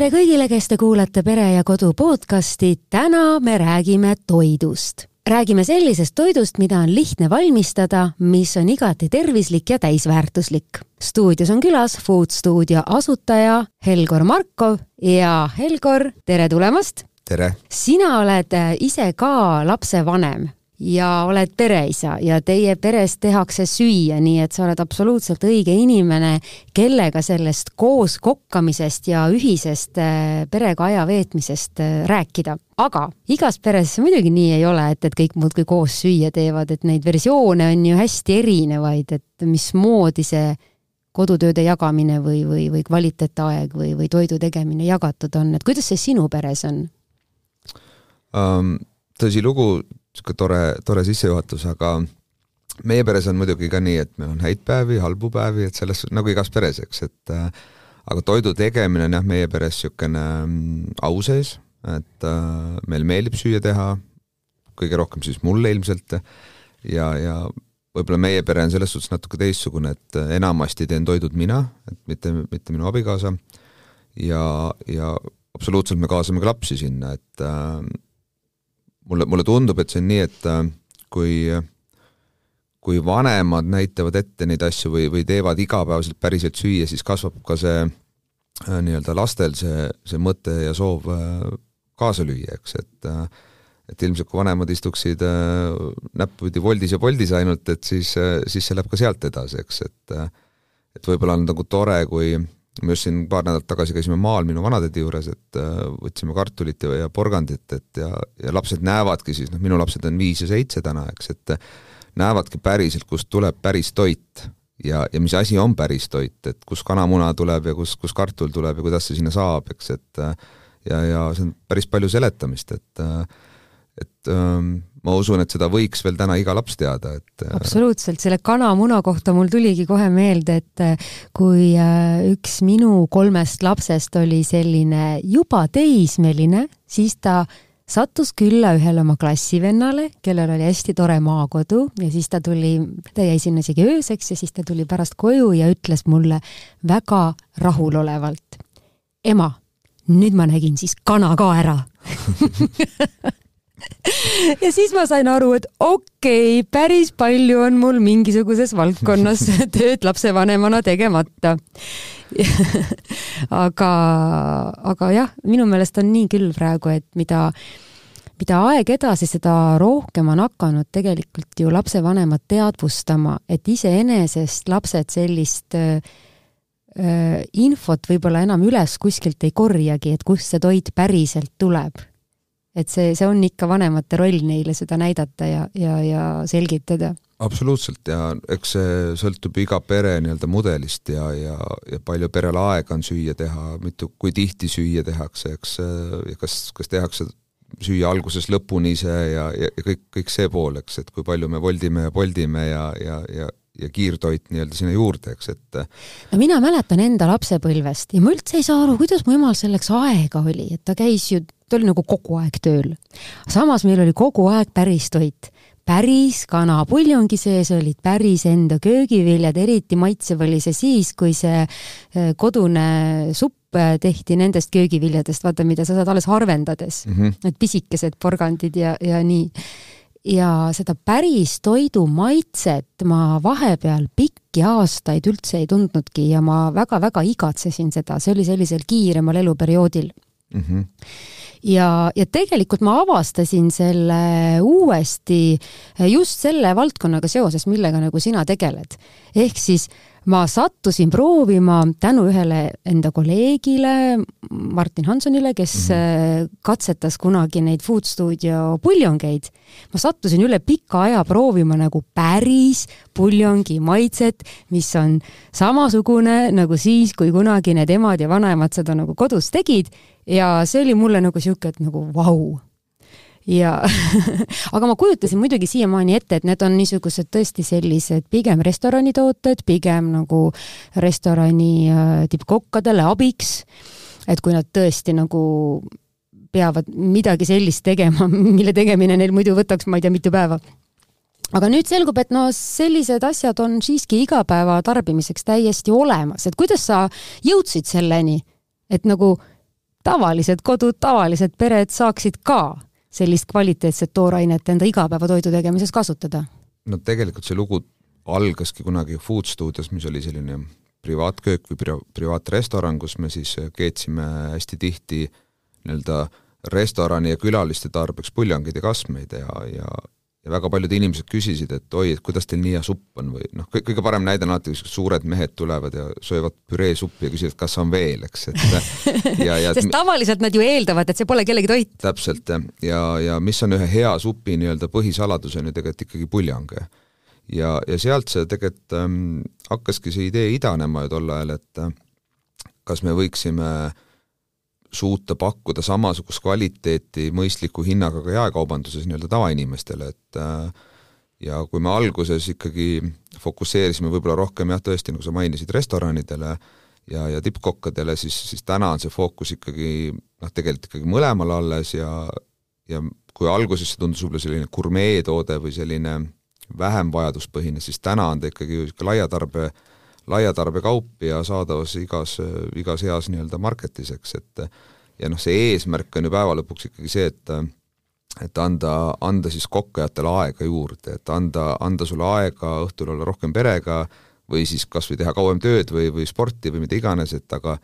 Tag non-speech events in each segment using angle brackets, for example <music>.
tere kõigile, kes te kuulate Pere ja Kodu podcasti. täna me räägime toidust. räägime sellisest toidust, mida on lihtne valmistada, mis on igati tervislik ja täisväärtuslik. stuudios on külas Food Stuudio asutaja Helgor Markov ja Helgor, tere tulemast! tere! sina oled ise ka lapsevanem ja oled pereisa ja teie peres tehakse süüa, nii et sa oled absoluutselt õige inimene, kellega sellest koos kokkamisest ja ühisest äh, perega aja veetmisest äh, rääkida. aga igas peres muidugi nii ei ole, et, et kõik muudkui koos süüa teevad, et neid versioone on ju hästi erinevaid, et mismoodi see kodutööde jagamine või, või, või kvaliteetaeg või, või toidu tegemine jagatud on, et kuidas see sinu peres on um,? tõsilugu, niisugune tore, tore sissejuhatus, aga meie peres on muidugi ka nii, et meil on häid päevi, halbu päevi, et selles, nagu igas peres, eks, et äh, aga toidu tegemine on jah, meie peres niisugune mm, au sees, et äh, meil meeldib süüa teha, kõige rohkem siis mulle ilmselt, ja, ja võib-olla meie pere on selles suhtes natuke teistsugune, et enamasti teen toidud mina, et mitte, mitte minu abikaasa, ja, ja absoluutselt me kaasame ka lapsi sinna, et äh, mulle, mulle tundub, et see on nii, et äh, kui kui vanemad näitavad ette neid asju või, või teevad igapäevaselt päriselt süüa, siis kasvab ka see äh, nii-öelda lastel see, see mõte ja soov äh, kaasa lüüa, eks, et et ilmselt kui vanemad istuksid näppupidi voldis ja voldis ainult, et siis, siis see läheb ka sealt edasi, eks, et et võib-olla on nagu tore, kui me just siin paar nädalat tagasi käisime maal minu vanatädi juures, et äh, võtsime kartulit ja, ja porgandit, et ja, ja lapsed näevadki siis, noh, minu lapsed on viis ja seitse täna, eks, et näevadki päriselt, kust tuleb päris toit. Ja, ja mis asi on päris toit, et kust kanamuna tuleb ja kus, kus kartul tuleb ja kuidas see sinna saab, eks, et ja, ja see on päris palju seletamist, et et ähm, ma usun, et seda võiks veel täna iga laps teada, et äh, absoluutselt, selle kana-muna kohta mul tuligi kohe meelde, et äh, kui äh, üks minu kolmest lapsest oli selline juba teismeline, siis ta sattus külla ühele oma klassivennale, kellel oli hästi tore maakodu ja siis ta tuli, ta jäi sinna isegi ööseks ja siis ta tuli pärast koju ja ütles mulle väga rahulolevalt. ema, nüüd ma nägin siis kana ka ära <laughs> <laughs> ja siis ma sain aru, et okei okay,, päris palju on mul mingisuguses valdkonnas <laughs> tööd lapsevanemana tegemata. <laughs> Aga, aga jah, minu meelest on nii küll praegu, et mida, mida aeg edasi, seda rohkem on hakanud tegelikult ju lapsevanemad teadvustama, et iseenesest lapsed sellist äh, infot võib-olla enam üles kuskilt ei korjagi, et kust see toit päriselt tuleb et see, see on ikka vanemate roll neile seda näidata ja, ja, ja selgitada. absoluutselt ja eks see sõltub iga pere nii-öelda mudelist ja, ja, ja palju perel aega on süüa teha, mitu, kui tihti süüa tehakse, eks, ja kas, kas tehakse süüa algusest lõpuni ise ja, ja, ja kõik, kõik see pool, eks, et kui palju me voldime ja poldime ja, ja, ja ja kiirtoit nii-öelda sinna juurde, eks, et no mina mäletan enda lapsepõlvest ja ma üldse ei saa aru, kuidas mu emal selleks aega oli, et ta käis ju ta oli nagu kogu aeg tööl. samas meil oli kogu aeg päris toit, päris kanapuljongi sees olid päris enda köögiviljad, eriti maitsev oli see siis, kui see äh, kodune supp äh, tehti nendest köögiviljadest, vaata, mida sa saad alles harvendades mm, -hmm. need pisikesed porgandid ja, ja nii ja seda päris toidu maitset ma vahepeal pikki aastaid üldse ei tundnudki ja ma väga-väga igatsesin seda, see oli sellisel kiiremal eluperioodil mm. -hmm ja, ja tegelikult ma avastasin selle uuesti just selle valdkonnaga seoses, millega nagu sina tegeled. ehk siis ma sattusin proovima tänu ühele enda kolleegile, Martin Hansonile, kes mm -hmm. katsetas kunagi neid Food Studio puljongeid. ma sattusin üle pika aja proovima nagu päris puljongi maitset, mis on samasugune nagu siis, kui kunagi need emad ja vanaemad seda nagu kodus tegid ja see oli mulle nagu sihuke, et nagu vau wow ja <laughs> aga ma kujutasin muidugi siiamaani ette, et need on niisugused tõesti sellised pigem restoranitooted, pigem nagu restorani äh, tippkokkadele abiks. et kui nad tõesti nagu peavad midagi sellist tegema, <laughs> mille tegemine neil muidu võtaks, ma ei tea, mitu päeva. Aga nüüd selgub, et no sellised asjad on siiski igapäeva tarbimiseks täiesti olemas, et kuidas sa jõudsid selleni, et nagu tavalised kodud, tavalised pered saaksid ka sellist kvaliteetset toorainet enda igapäevatoidu tegemises kasutada? no tegelikult see lugu algaski kunagi Food Studios, mis oli selline privaatköök või pri-, privaatrestoran, kus me siis keetsime hästi tihti nii-öelda restorani ja külaliste tarbeks puljongeid ja kasmeid ja, ja ja väga paljud inimesed küsisid, et oi, et kuidas teil nii hea supp on või noh, kõige parem näide on alati, suured mehed tulevad ja söövad püreesuppi ja küsivad, kas on veel, eks, et <laughs> ja, ja sest tavaliselt nad ju eeldavad, et see pole kellegi toit. täpselt, ja, ja mis on ühe hea supi nii-öelda põhisaladus, on ju tegelikult ikkagi puljang. ja, ja sealt see tegelikult ähm, hakkaski see idee idanema ju tol ajal, et äh, kas me võiksime äh, suuta pakkuda samasugust kvaliteeti mõistliku hinnaga ka jaekaubanduses nii-öelda tavainimestele, et äh, ja kui me alguses ikkagi fokusseerisime võib-olla rohkem jah, tõesti, nagu sa mainisid, restoranidele ja, ja tippkokkadele, siis, siis täna on see fookus ikkagi noh, tegelikult ikkagi mõlemal alles ja ja kui alguses see tundus võib-olla selline gurmeetoode või selline vähem vajaduspõhine, siis täna on ta ikkagi ju laia tarbe laiatarbekaup ja saadavus igas, igas heas nii-öelda marketis, eks, et ja noh, see eesmärk on ju päeva lõpuks ikkagi see, et et anda, anda siis kokkajatele aega juurde, et anda, anda sulle aega õhtul olla rohkem perega või siis kas või teha kauem tööd või, või sporti või mida iganes, et aga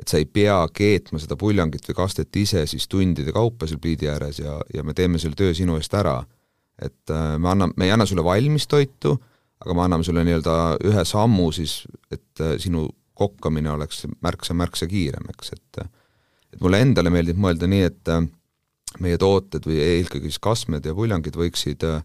et sa ei pea keetma seda puljangit või kastet ise siis tundide kaupa seal pliidi ääres ja, ja me teeme selle töö sinu eest ära. et me anname, me ei anna sulle valmis toitu, aga me anname sulle nii-öelda ühe sammu siis, et äh, sinu kokkamine oleks märksa-märksa kiirem, eks, et et mulle endale meeldib mõelda nii, et äh, meie tooted või eelkõige siis kasmed ja puljangid võiksid äh,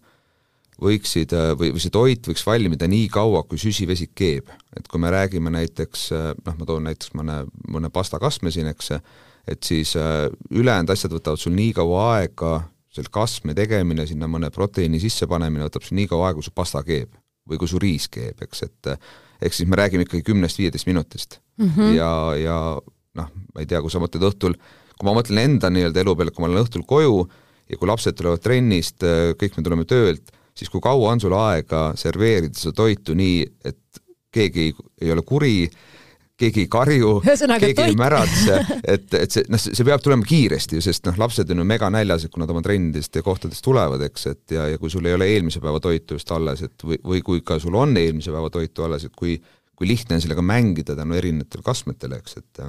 võiksid või, või see toit võiks valmida nii kaua, kui süsivesik keeb. et kui me räägime näiteks, noh, ma toon näiteks mõne, mõne pastakasme siin, eks, et siis ülejäänud asjad võtavad sul nii kaua aega, selle kasme tegemine, sinna mõne proteiini sissepanemine võtab sul nii kaua aega, kui su pasta keeb või kui su riis keeb, eks, et ehk siis me räägime ikkagi kümnest-viieteist minutist mm. -hmm. ja, ja noh, ma ei tea, kui sa mõtled õhtul, kui ma mõtlen enda nii-öelda elu peale, kui ma olen õhtul koju ja kui lapsed tulevad trennist, kõik me tuleme töölt, siis kui kaua on sul aega serveerida seda toitu nii, et keegi ei, ei ole kuri, keegi ei karju, keegi toit. ei märatse, <laughs> et, et see, noh, see peab tulema kiiresti, sest noh, lapsed on ju meganäljas, et kui nad oma trennidest ja kohtadest tulevad, eks, et ja, ja kui sul ei ole eelmise päeva toitu just alles, et või, või kui ka sul on eelmise päeva toitu alles, et kui kui lihtne on sellega mängida tänu erinevatele kasmetele, eks, et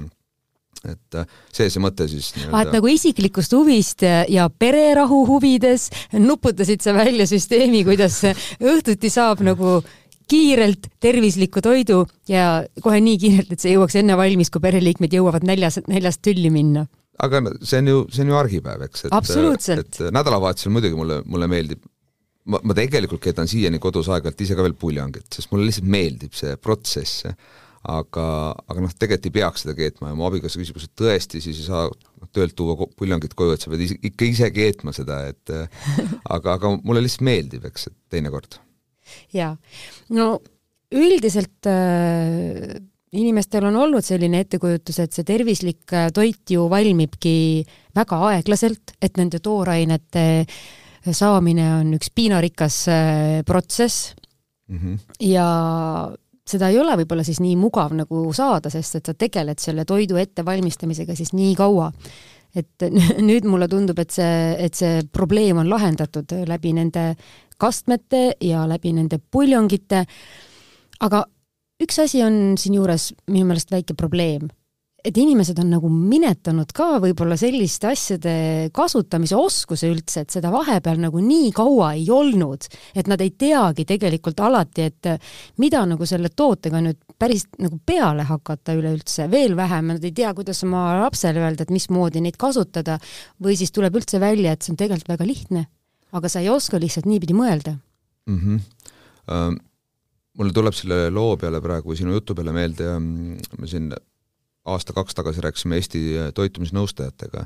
et see, see mõte siis ah, et nagu isiklikust huvist ja pererahu huvides nuputasid sa välja süsteemi, kuidas õhtuti saab nagu kiirelt tervisliku toidu ja kohe nii kiirelt, et see jõuaks enne valmis, kui pereliikmed jõuavad näljas, näljast tülli minna. aga see on ju, see on ju argipäev, eks, et, et nädalavahetusel muidugi mulle, mulle meeldib ma, ma tegelikult keedan siiani kodus aeg-ajalt ise ka veel puljangit, sest mulle lihtsalt meeldib see protsess, aga, aga noh, tegelikult ei peaks seda keetma ja mu abikaasa küsib, kas tõesti siis ei saa töölt tuua puljangit koju, et sa pead ise, ikka ise keetma seda, et aga, aga mulle lihtsalt meeldib, eks, et teinekord jaa, no üldiselt äh, inimestel on olnud selline ettekujutus, et see tervislik äh, toit ju valmibki väga aeglaselt, et nende toorainete saamine on üks piinarikas äh, protsess mm. -hmm. ja seda ei ole võib-olla siis nii mugav nagu saada, sest et sa tegeled selle toidu ettevalmistamisega siis nii kaua. et <laughs> nüüd mulle tundub, et see, et see probleem on lahendatud läbi nende kastmete ja läbi nende puljongite. aga üks asi on siinjuures minu meelest väike probleem, et inimesed on nagu minetanud ka võib-olla selliste asjade kasutamise oskuse üldse, et seda vahepeal nagu nii kaua ei olnud, et nad ei teagi tegelikult alati, et mida nagu selle tootega nüüd päris nagu peale hakata üleüldse, veel vähem, nad ei tea, kuidas oma lapsele öelda, et mismoodi neid kasutada, või siis tuleb üldse välja, et see on tegelikult väga lihtne aga sa ei oska lihtsalt niipidi mõelda mm. -hmm. Uh, mulle tuleb selle loo peale praegu, sinu jutu peale meelde, me siin aasta-kaks tagasi rääkisime Eesti toitumisnõustajatega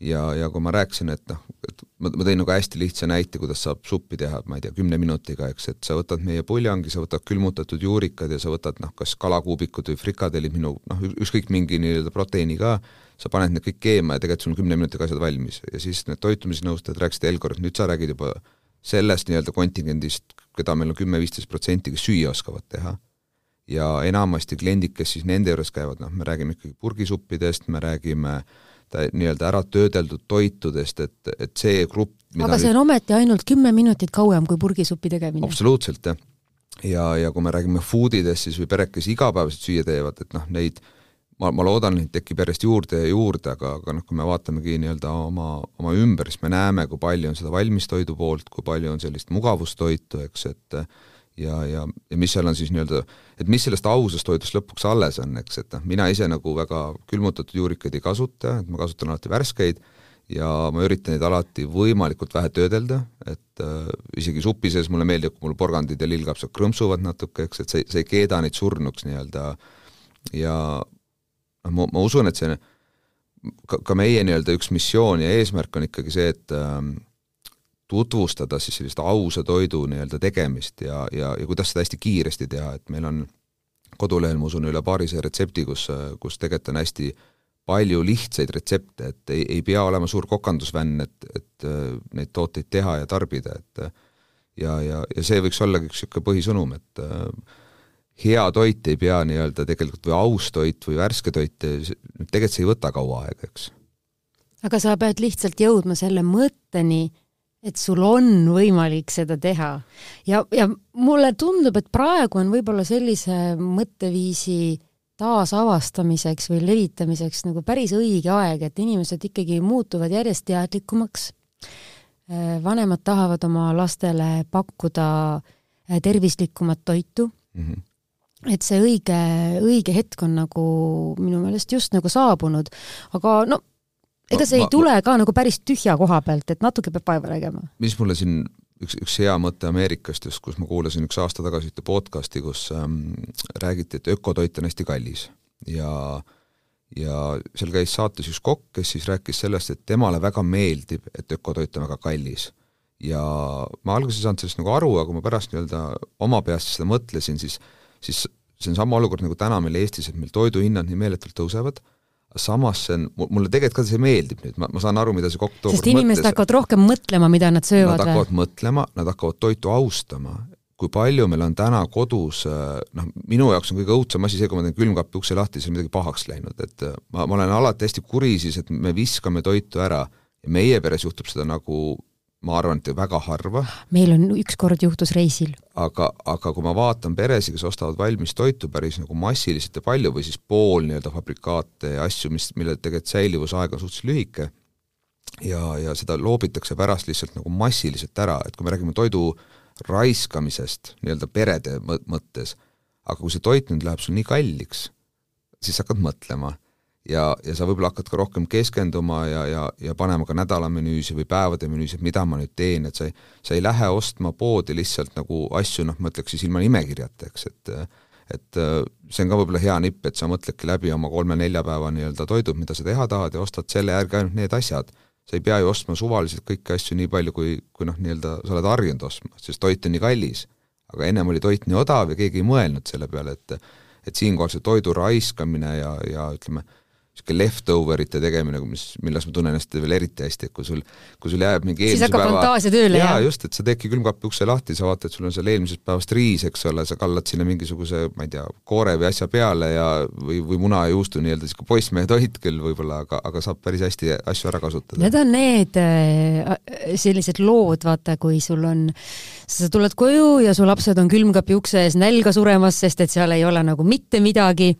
ja, ja kui ma rääkisin, et noh, et ma, ma tõin nagu hästi lihtsa näite, kuidas saab suppi teha, ma ei tea, kümne minutiga, eks, et sa võtad meie puljangi, sa võtad külmutatud juurikad ja sa võtad noh, kas kalakuubikud või frikadellid, minu noh, ükskõik mingi nii-öelda proteiini ka, sa paned need kõik keema ja tegelikult sul on kümne minutiga asjad valmis ja siis need toitumisnõustajad rääkisid Elgor, et nüüd sa räägid juba sellest nii-öelda kontingendist, keda meil on kümme-viisteist protsenti, kes süüa oskavad teha. ja enamasti kliendid, kes siis nende juures käivad, noh, me räägime ikkagi purgisuppidest, me räägime nii-öelda ära töödeldud toitudest, et, et see grupp aga see on ometi ainult kümme minutit kauem kui purgisupi tegemine. absoluutselt, jah. ja, ja kui me räägime food idest siis või pered, kes igapäevaselt süüa teevad, et noh, neid ma, ma loodan, neid tekib järjest juurde ja juurde, aga, aga noh, kui me vaatamegi nii-öelda oma, oma ümber, siis me näeme, kui palju on seda valmistoidu poolt, kui palju on sellist mugavustoitu, eks, et ja, ja, ja mis seal on siis nii-öelda, et mis sellest ausast toidust lõpuks alles on, eks, et noh, mina ise nagu väga külmutatud juurikaid ei kasuta, et ma kasutan alati värskeid ja ma üritan neid alati võimalikult vähe töödelda, et äh, isegi supi sees mulle meeldib, kui mul porgandid ja lillkapsad krõmpsuvad natuke, eks, et see, see ei keeda neid surnuks nii-öelda. Ja ma, ma usun, et see ka, ka meie nii-öelda üks missioon ja eesmärk on ikkagi see, et äh, tutvustada siis sellist ausa toidu nii-öelda tegemist ja, ja, ja kuidas seda hästi kiiresti teha, et meil on kodulehel, ma usun, üle paarisaja retsepti, kus, kus tegelikult on hästi palju lihtsaid retsepte, et ei, ei pea olema suur kokandusvänn, et, et neid tooteid teha ja tarbida, et ja, ja, ja see võiks ollagi üks niisugune põhisõnum, et hea toit ei pea nii-öelda tegelikult või aus toit või värske toit, tegelikult see ei võta kaua aega, eks. aga sa pead lihtsalt jõudma selle mõtteni, et sul on võimalik seda teha. ja, ja mulle tundub, et praegu on võib-olla sellise mõtteviisi taasavastamiseks või levitamiseks nagu päris õige aeg, et inimesed ikkagi muutuvad järjest teadlikumaks. Vanemad tahavad oma lastele pakkuda tervislikumat toitu mm. -hmm et see õige, õige hetk on nagu minu meelest just nagu saabunud, aga no ega see ma, ei tule ma, ka nagu päris tühja koha pealt, et natuke peab vaeva nägema. mis mulle siin üks, üks hea mõte Ameerikast just, kus ma kuulasin üks aasta tagasi ühte podcasti, kus ähm, räägiti, et ökotoit on hästi kallis ja ja seal käis saates üks kokk, kes siis rääkis sellest, et temale väga meeldib, et ökotoit on väga kallis. ja ma alguses ei saanud sellest nagu aru, aga kui ma pärast nii-öelda oma peast seda mõtlesin, siis siis see on sama olukord nagu täna meil Eestis, et meil toiduhinnad nii meeletult tõusevad, samas see on, mulle tegelikult ka see meeldib nüüd, ma, ma saan aru, mida see kokk tookord sest inimesed mõtles. hakkavad rohkem mõtlema, mida nad söövad. Nad hakkavad mõtlema, nad hakkavad toitu austama, kui palju meil on täna kodus, noh, minu jaoks on kõige õudsem asi see, kui ma teen külmkapi ukse lahti, siis on midagi pahaks läinud, et ma, ma olen alati hästi kuri siis, et me viskame toitu ära ja meie peres juhtub seda nagu ma arvan, et väga harva. meil on ükskord juhtus reisil. aga, aga kui ma vaatan peresid, kes ostavad valmis toitu päris nagu massiliselt ja palju või siis pool nii-öelda fabrikaate ja asju, mis, mille tegelikult säilivusaeg on suhteliselt lühike, ja, ja seda loobitakse pärast lihtsalt nagu massiliselt ära, et kui me räägime toidu raiskamisest nii-öelda perede mõttes, aga kui see toit nüüd läheb sul nii kalliks, siis hakkad mõtlema ja, ja sa võib-olla hakkad ka rohkem keskenduma ja, ja, ja panema ka nädalamenüüsi või päevade menüüsi, et mida ma nüüd teen, et sa ei, sa ei lähe ostma poodi lihtsalt nagu asju, noh, ma ütleks siis ilma nimekirjata, eks, et et see on ka võib-olla hea nipp, et sa mõtledki läbi oma kolme-nelja päeva nii-öelda toidud, mida sa teha tahad ja ostad selle järgi ainult need asjad. sa ei pea ju ostma suvaliselt kõiki asju nii palju, kui, kui noh, nii-öelda sa oled harjunud ostma, sest toit on nii kallis. aga ennem oli toit nii odav ja keegi ei mõelnud selle peale, et et siinkohal see toidu raiskamine ja, ja ütleme, niisugune leftover ite tegemine, mis, milles ma tunnen ennast veel eriti hästi, et kui sul, kui sul jääb mingi siis hakkab fantaasia tööle, jah? just, et sa teedki külmkapi ukse lahti, sa vaatad, sul on seal eelmisest päevast riis, eks ole, sa kallad sinna mingisuguse, ma ei tea, koore või asja peale ja või, või muna ja juustu nii-öelda niisugune poissmehe toit <laughs> küll võib-olla, aga, aga saab päris hästi asju ära kasutada. Need on need äh, sellised lood, vaata, kui sul on, sa tuled koju ja su lapsed on külmkapi ukse ees nälga suremas, sest et seal ei ole nagu mitte midagi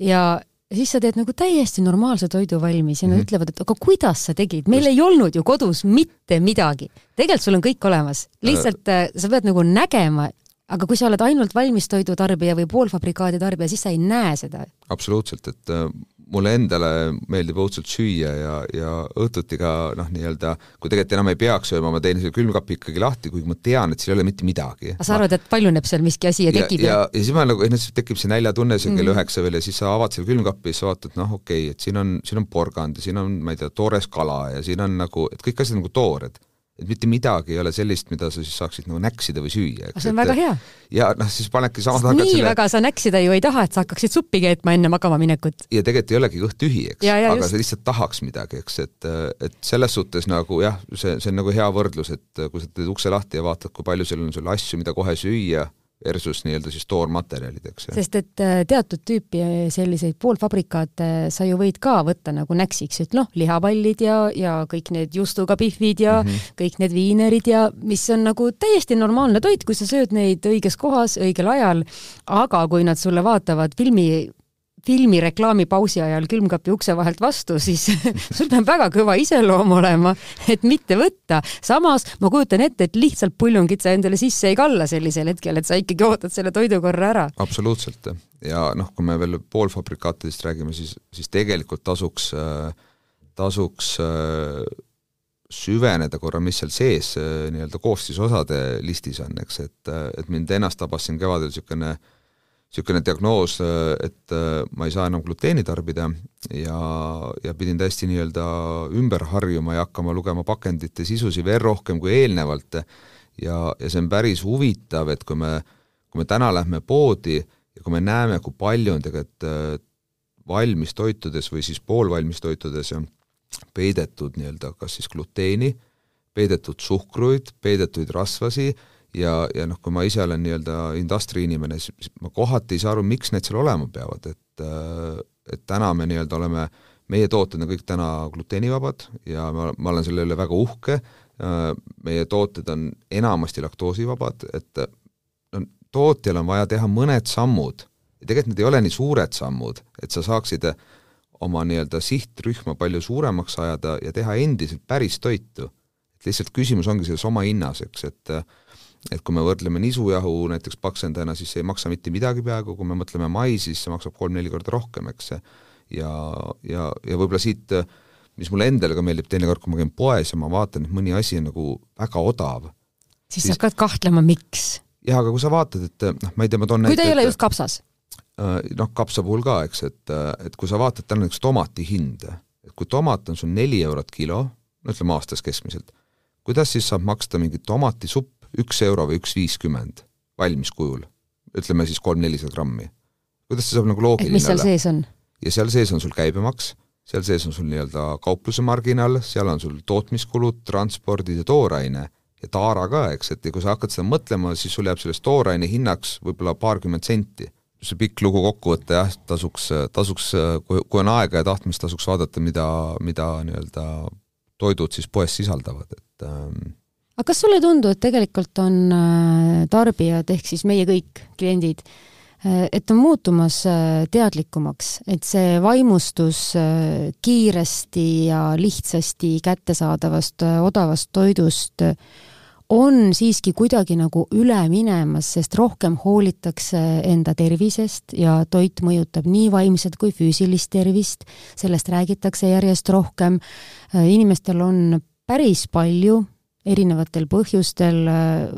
ja ja siis sa teed nagu täiesti normaalse toidu valmis ja nad mm -hmm. ütlevad, et aga kuidas sa tegid, meil Just. ei olnud ju kodus mitte midagi. tegelikult sul on kõik olemas, lihtsalt äh, sa pead nagu nägema, aga kui sa oled ainult valmistoidu tarbija või poolfabrikaadi tarbija, siis sa ei näe seda. absoluutselt, et äh, mulle endale meeldib õudselt süüa ja, ja õhtuti ka noh, nii-öelda kui tegelikult enam ei peaks sööma, ma teen selle külmkapi ikkagi lahti, kuigi ma tean, et seal ei ole mitte midagi. aga sa arvad, et paljuneb seal miski asi ja tekib? ja, ja, ja siis ma nagu, noh, tekib see näljatunne seal kell mhm. üheksa mm. veel ja siis sa avad selle külmkapi ja siis vaatad, noh, okei okay,, et siin on, siin on porgand ja siin on, ma ei tea, toores kala ja siin on nagu, et kõik asjad nagu toored et mitte midagi ei ole sellist, mida sa siis saaksid nagu näksida või süüa. see on et, väga hea. ja noh, siis panedki samas nii selle... väga sa näksida ju ei taha, et sa hakkaksid suppi keetma enne magama minekut. ja tegelikult ei olegi kõht tühi, eks, aga just. sa lihtsalt tahaks midagi, eks, et, et selles suhtes nagu jah, see, see on nagu hea võrdlus, et kui sa teed ukse lahti ja vaatad, kui palju seal on sul asju, mida kohe süüa, versus nii-öelda siis toormaterjalid, eks ju. sest et äh, teatud tüüpi selliseid poolfabrikaate sa ju võid ka võtta nagu näksiks, et noh, lihapallid ja, ja kõik need juustuga pihvid ja mm -hmm. kõik need viinerid ja mis on nagu täiesti normaalne toit, kui sa sööd neid õiges kohas, õigel ajal, aga kui nad sulle vaatavad filmi filmi reklaamipausi ajal külmkapi ukse vahelt vastu, siis <laughs> sul peab väga kõva iseloom olema, et mitte võtta. samas ma kujutan ette, et lihtsalt puljungit sa endale sisse ei kalla sellisel hetkel, et sa ikkagi ootad selle toidukorra ära. absoluutselt ja noh, kui me veel poolfabrikaatidest räägime, siis, siis tegelikult tasuks, tasuks süveneda korra, mis seal sees nii-öelda koostisosade listis on, eks, et, et mind ennast tabas siin kevadel niisugune äh, niisugune diagnoos, et äh, ma ei saa enam gluteeni tarbida ja, ja pidin täiesti nii-öelda ümber harjuma ja hakkama lugema pakendite sisusi veel rohkem kui eelnevalt. ja, ja see on päris huvitav, et kui me, kui me täna lähme poodi ja kui me näeme, kui palju on tegelikult äh, valmistoitudes või siis poolvalmis toitudes peidetud nii-öelda kas siis gluteeni, peidetud suhkruid, peidetuid rasvasi ja, ja noh, kui ma ise olen nii-öelda industry inimene, siis ma kohati ei saa aru, miks need seal olema peavad, et äh, et täna me nii-öelda oleme, meie tooted on kõik täna gluteenivabad ja ma, ma olen selle üle väga uhke, äh, meie tooted on enamasti laktoosivabad, et no tootjal on vaja teha mõned sammud tegelikult need ei ole nii suured sammud, et sa saaksid oma nii-öelda sihtrühma palju suuremaks ajada ja teha endiselt päris toitu. et lihtsalt küsimus ongi selles oma hinnas, eks, et et kui me võrdleme nisujahu näiteks paksendajana, siis ei maksa mitte midagi peaaegu, kui me mõtleme maisi, siis see maksab kolm-neli korda rohkem, eks. ja, ja, ja võib-olla siit, mis mulle endale ka meeldib teinekord, kui ma käin poes ja ma vaatan, et mõni asi on nagu väga odav. siis sa hakkad kahtlema, miks? jah, aga kui sa vaatad, et noh, ma ei tea, ma toon kui ta ei ole just kapsas? Äh, noh, kapsa puhul ka, eks, et, et kui sa vaatad täna näiteks tomati hinda, et kui tomat on sul neli eurot kilo, no ütleme aastas keskmiselt, kuidas siis saab maksta mingit tomatisupp üks euro või üks viiskümmend valmis kujul, ütleme siis kolm-nelisada grammi. kuidas see saab nagu loogiline olla? mis seal sees on? ja seal sees on sul käibemaks, seal sees on sul nii-öelda kaupluse marginaal, seal on sul tootmiskulud, transpordid ja tooraine ja taara ka, eks, et kui sa hakkad seda mõtlema, siis sul jääb sellest tooraine hinnaks võib-olla paarkümmend senti. see pikk lugu kokku võtta jah, tasuks, tasuks, kui, kui on aega ja tahtmist, tasuks vaadata, mida, mida nii-öelda toidud siis poes sisaldavad, et ähm, aga kas sulle ei tundu, et tegelikult on äh, tarbijad ehk siis meie kõik kliendid, äh, et on muutumas äh, teadlikumaks, et see vaimustus kiiresti ja lihtsasti kättesaadavast odavast toidust on siiski kuidagi nagu üle minemas, sest rohkem hoolitakse enda tervisest ja toit mõjutab nii vaimset kui füüsilist tervist, sellest räägitakse järjest rohkem. inimestel on päris palju erinevatel põhjustel äh,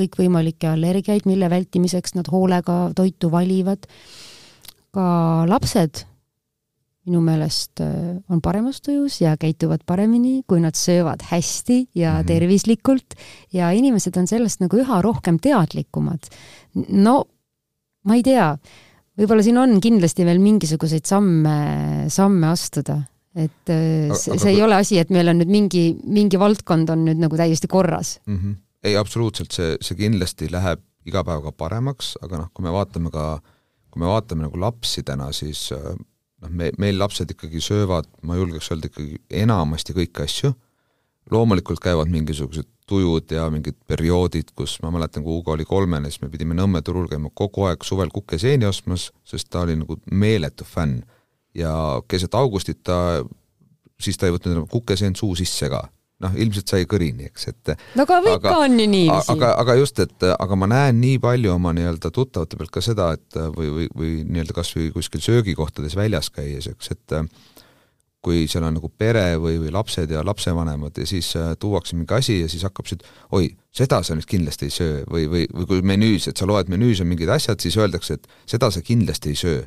kõikvõimalikke allergiaid, mille vältimiseks nad hoolega toitu valivad. ka lapsed minu meelest äh, on paremas tujus ja käituvad paremini, kui nad söövad hästi ja mm -hmm. tervislikult ja inimesed on sellest nagu üha rohkem teadlikumad. no ma ei tea, võib-olla siin on kindlasti veel mingisuguseid samme, samme astuda et äh, see, see ei ole asi, et meil on nüüd mingi, mingi valdkond on nüüd nagu täiesti korras mm. -hmm. ei, absoluutselt, see, see kindlasti läheb iga päevaga paremaks, aga noh, kui me vaatame ka, kui me vaatame nagu lapsi täna, siis äh, noh, me, meil lapsed ikkagi söövad, ma julgeks öelda ikkagi enamasti kõiki asju, loomulikult käivad mingisugused tujud ja mingid perioodid, kus ma mäletan, kui Hugo oli kolmene, siis me pidime Nõmme turul käima kogu aeg suvel kukeseeni ostmas, sest ta oli nagu meeletu fänn ja keset augustit ta, siis ta ei võtnud enam kukeseent suu sisse ka. noh, ilmselt sai kõrini, eks, et no aga ikka on ju niiviisi. aga, aga just, et aga ma näen nii palju oma nii-öelda tuttavate pealt ka seda, et või, või, või nii-öelda kas või kuskil söögikohtades väljas käies, eks, et kui seal on nagu pere või, või lapsed ja lapsevanemad ja siis äh, tuuakse mingi asi ja siis hakkab siit, oi, seda sa nüüd kindlasti ei söö või, või, või kui menüüs, et sa loed menüüs on mingid asjad, siis öeldakse, et seda sa kindlasti ei söö.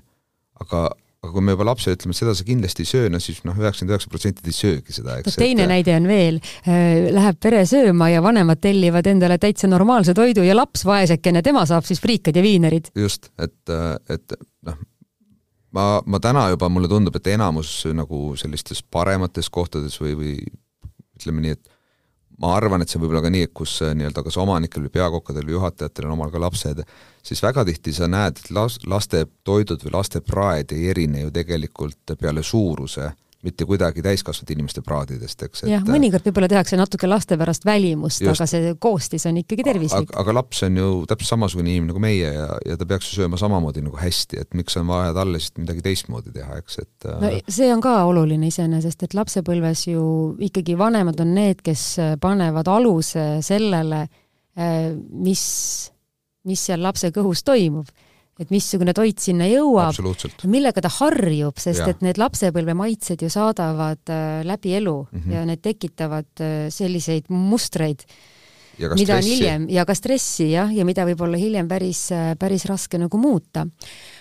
aga, aga kui me juba lapsele ütleme, seda sa kindlasti ei söö, no siis noh, üheksakümmend üheksa protsenti ei söögi seda, eks. teine et... näide on veel, äh, läheb pere sööma ja vanemad tellivad endale täitsa normaalse toidu ja laps, vaesekene, tema saab siis friikad ja viinerid. just, et, et noh, ma, ma täna juba, mulle tundub, et enamus nagu sellistes paremates kohtades või, või ütleme nii, et ma arvan, et see võib olla ka nii, et kus äh, nii-öelda kas omanikel või peakokkadel või juhatajatel on omal ka lapsed, siis väga tihti sa näed, et las-, laste toidud või laste praed ei erine ju tegelikult peale suuruse mitte kuidagi täiskasvanud inimeste praadidest, eks. jah, mõnikord võib-olla tehakse natuke laste pärast välimust, aga see koostis on ikkagi tervislik. aga laps on ju täpselt samasugune inimene nagu meie ja, ja ta peaks ju sööma samamoodi nagu hästi, et miks on vaja talle siis midagi teistmoodi teha, eks, et no see on ka oluline iseenesest, et lapsepõlves ju ikkagi vanemad on need, kes panevad aluse sellele, eh, mis, mis seal lapse kõhus toimub et missugune toit sinna jõuab, millega ta harjub, sest ja. et need lapsepõlve maitsed ju saadavad äh, läbi elu mm -hmm. ja need tekitavad äh, selliseid mustreid, mida on hiljem ja ka stressi jah, ja mida võib olla hiljem päris, päris raske nagu muuta.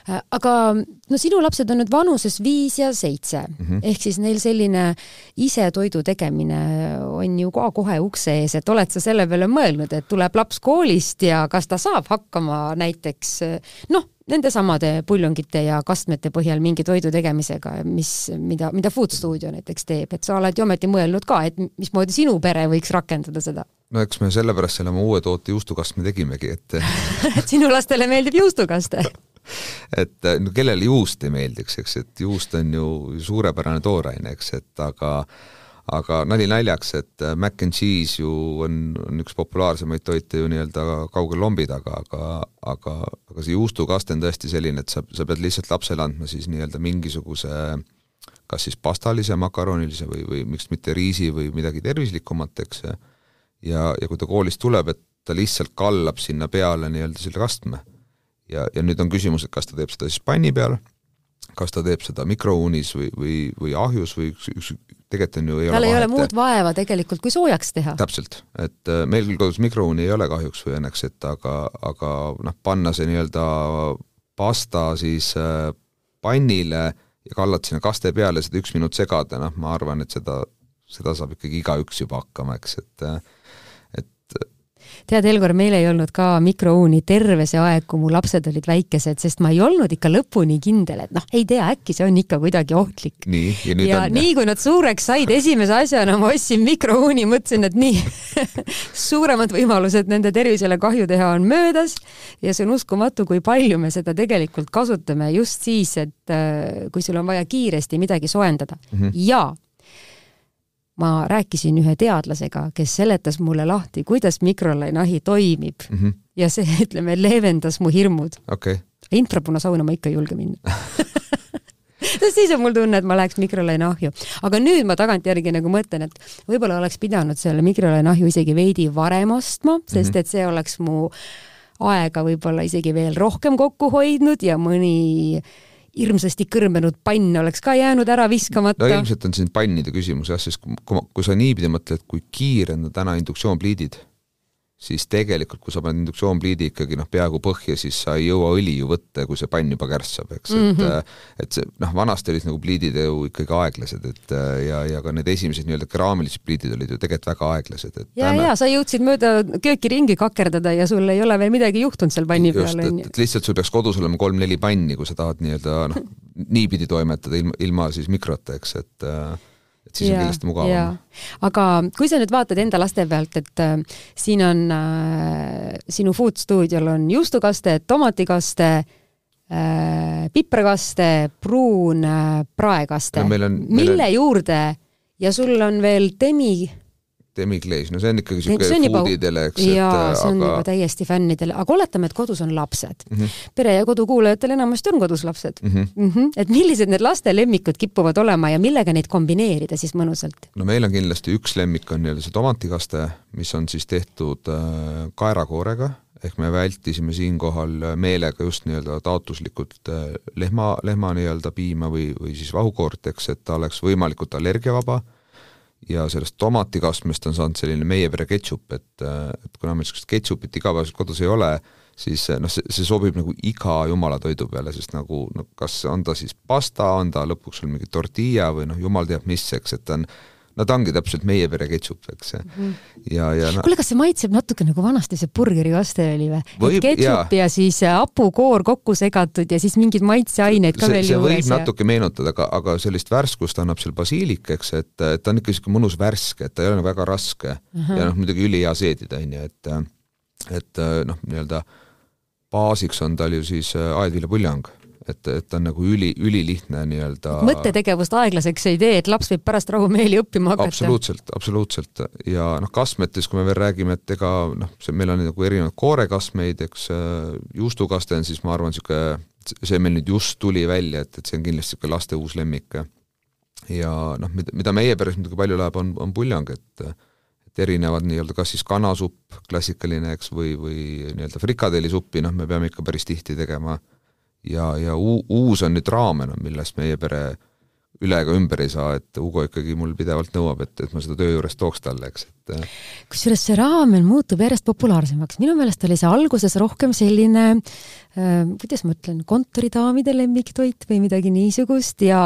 Aga no sinu lapsed on nüüd vanuses viis ja seitse mm -hmm. ehk siis neil selline ise toidu tegemine on ju ka kohe ukse ees, et oled sa selle peale mõelnud, et tuleb laps koolist ja kas ta saab hakkama näiteks noh, nendesamade puljongite ja kastmete põhjal mingi toidu tegemisega, mis, mida, mida Food Studio näiteks teeb, et sa oled ju ometi mõelnud ka, et mismoodi sinu pere võiks rakendada seda? no eks me sellepärast selle oma uue toote juustukastme tegimegi, et <laughs> <laughs> et sinu lastele meeldib juustukaste <laughs> et no kellele juust ei meeldiks, eks, et juust on ju suurepärane tooraine, eks, et aga aga nali naljaks, et mac and cheese ju on, on üks populaarsemaid toite ju nii-öelda kaugel lombi taga, aga aga, aga see juustukaste on tõesti selline, et sa, sa pead lihtsalt lapsele andma siis nii-öelda mingisuguse kas siis pastalise, makaronilise või, või miks mitte riisi või midagi tervislikumat, eks, ja, ja kui ta koolist tuleb, et ta lihtsalt kallab sinna peale nii-öelda selle kastme. Ja, ja nüüd on küsimus, et kas ta teeb seda siis panni peal, kas ta teeb seda mikrouunis või, või, või ahjus või üks, üks, tegelikult on ju ei tal ei ole muud vaeva tegelikult, kui soojaks teha. täpselt, et äh, meil küll kodus mikrouuni ei ole kahjuks või õnneks, et aga, aga noh, panna see nii-öelda pasta siis äh, pannile ja kallad sinna kaste peale, seda üks minut segada, noh, ma arvan, et seda, seda saab ikkagi igaüks juba hakkama, eks, et tead, Elgor, meil ei olnud ka mikrouuni terve see aeg, kui mu lapsed olid väikesed, sest ma ei olnud ikka lõpuni kindel, et noh, ei tea, äkki see on ikka kuidagi ohtlik. nii, ja nüüd ja on. nii kui nad suureks said, esimese asjana ma ostsin mikrouuni, mõtlesin, et nii <laughs> suuremad võimalused nende tervisele kahju teha on möödas ja see on uskumatu, kui palju me seda tegelikult kasutame just siis, et äh, kui sul on vaja kiiresti midagi soojendada mm -hmm. ja ma rääkisin ühe teadlasega, kes seletas mulle lahti, kuidas mikrolaineahi toimib mm. -hmm. ja see, <laughs> ütleme, leevendas mu hirmud okay.. infrapunasauna ma ikka ei julge minna sest siis on mul tunne, et ma läheks mikrolaineahju. aga nüüd ma tagantjärgi nagu mõtlen, et võib-olla oleks pidanud selle mikrolaineahju isegi veidi varem ostma, sest -hmm. et see oleks mu aega võib-olla isegi veel rohkem kokku hoidnud ja mõni hirmsasti kõrbenud pann oleks ka jäänud ära viskamata. no ilmselt on siin pannide küsimus jah, sest kui, kui sa niipidi mõtled, kui kiire on täna induktsioonpliidid siis tegelikult, kui sa paned induktsioonpliidi ikkagi noh, peaaegu põhja, siis sa ei jõua õli ju võtta, kui see pann juba kärssab, eks mm, -hmm. et mhm. et see noh, vanasti olid nagu pliidid ju ikkagi aeglased, et ja, ja ka need esimesed nii-öelda keraamilised pliidid olid ju tegelikult väga aeglased, et ja täna..., ja sa jõudsid mööda kööki ringi kakerdada ja sul ei ole veel midagi juhtunud seal panni peal, on ju. et lihtsalt sul peaks kodus olema kolm-neli panni, kui sa tahad nii-öelda noh, niipidi toimetada ilma, ilma siis mikrota, eks, et äh, et siis ja, on kindlasti mugavam. aga kui sa nüüd vaatad enda laste pealt, et äh, siin on äh,, sinu food stuudiol on juustukaste, tomatikaste äh,, piprakaste, pruun äh, praekaste, mille on... juurde? Ja sul on veel demi Demi-Glaze, no see on ikkagi niisugune foodidele, eks. jaa, see on aga... juba täiesti fännidele, aga oletame, et kodus on lapsed mm. -hmm. pere ja kodu kuulajatel enamasti on kodus lapsed mm. -hmm. Mm -hmm. et millised need laste lemmikud kipuvad olema ja millega neid kombineerida siis mõnusalt? no meil on kindlasti üks lemmik on nii-öelda see tomatikaste, mis on siis tehtud äh, kaerakoorega, ehk me vältisime siinkohal meelega just nii-öelda taotluslikult äh, lehma, lehma nii-öelda piima või, või siis vahukoort, eks, et ta oleks võimalikult allergiavaba ja sellest tomatikastmest on saanud selline meie pere ketšup, et, et kuna meil niisugust ketšupit igapäevaselt kodus ei ole, siis noh, see, see sobib nagu iga jumala toidu peale, sest nagu noh, kas on ta siis pasta, on ta lõpuks veel mingi tortilla või noh, jumal teab mis, eks, et ta on ta ongi täpselt meie pere ketšup, eks mm. -hmm. ja, ja no, kuule, kas see maitseb natuke nagu vanasti see burgerikaste oli või? et ketšup ja. siis hapukoor kokku segatud ja siis mingeid maitseaineid ka see, veel see juures. see võib ja... natuke meenutada, aga, aga sellist värskust annab seal basiilik, eks, et, et ta on ikka niisugune mõnus värske, et ta ei ole nagu väga raske uh -huh. ja noh, muidugi ülihea seedida, on ju, et et noh, nii-öelda baasiks on tal ju siis äh, aedviljapuljang et, et ta on nagu üli, ülilihtne nii-öelda mõttetegevust aeglaseks ei tee, et laps võib pärast rahumeeli õppima hakata? absoluutselt, absoluutselt ja noh, kastmetes, kui me veel räägime, et ega noh, see, meil on nagu erinevaid koorekastmeid, eks äh, juustukaste on siis ma arvan, niisugune, see meil nüüd just tuli välja, et, et see on kindlasti niisugune laste uus lemmik. ja noh, mida, mida meie peres muidugi palju läheb, on, on puljang, et et erinevad nii-öelda kas siis kanasupp, klassikaline, eks, või, või nii-öelda frikadellisuppi, noh, me peame ikka päris tihti tegema ja, ja uu-, uus on nüüd raamen, millest meie pere üle ega ümber ei saa, et Ugo ikkagi mul pidevalt nõuab, et, et ma seda töö juures tooks talle, eks, et äh. kusjuures see raamen muutub järjest populaarsemaks, minu meelest oli see alguses rohkem selline äh, kuidas ma ütlen, kontoridaamide lemmiktoit või midagi niisugust ja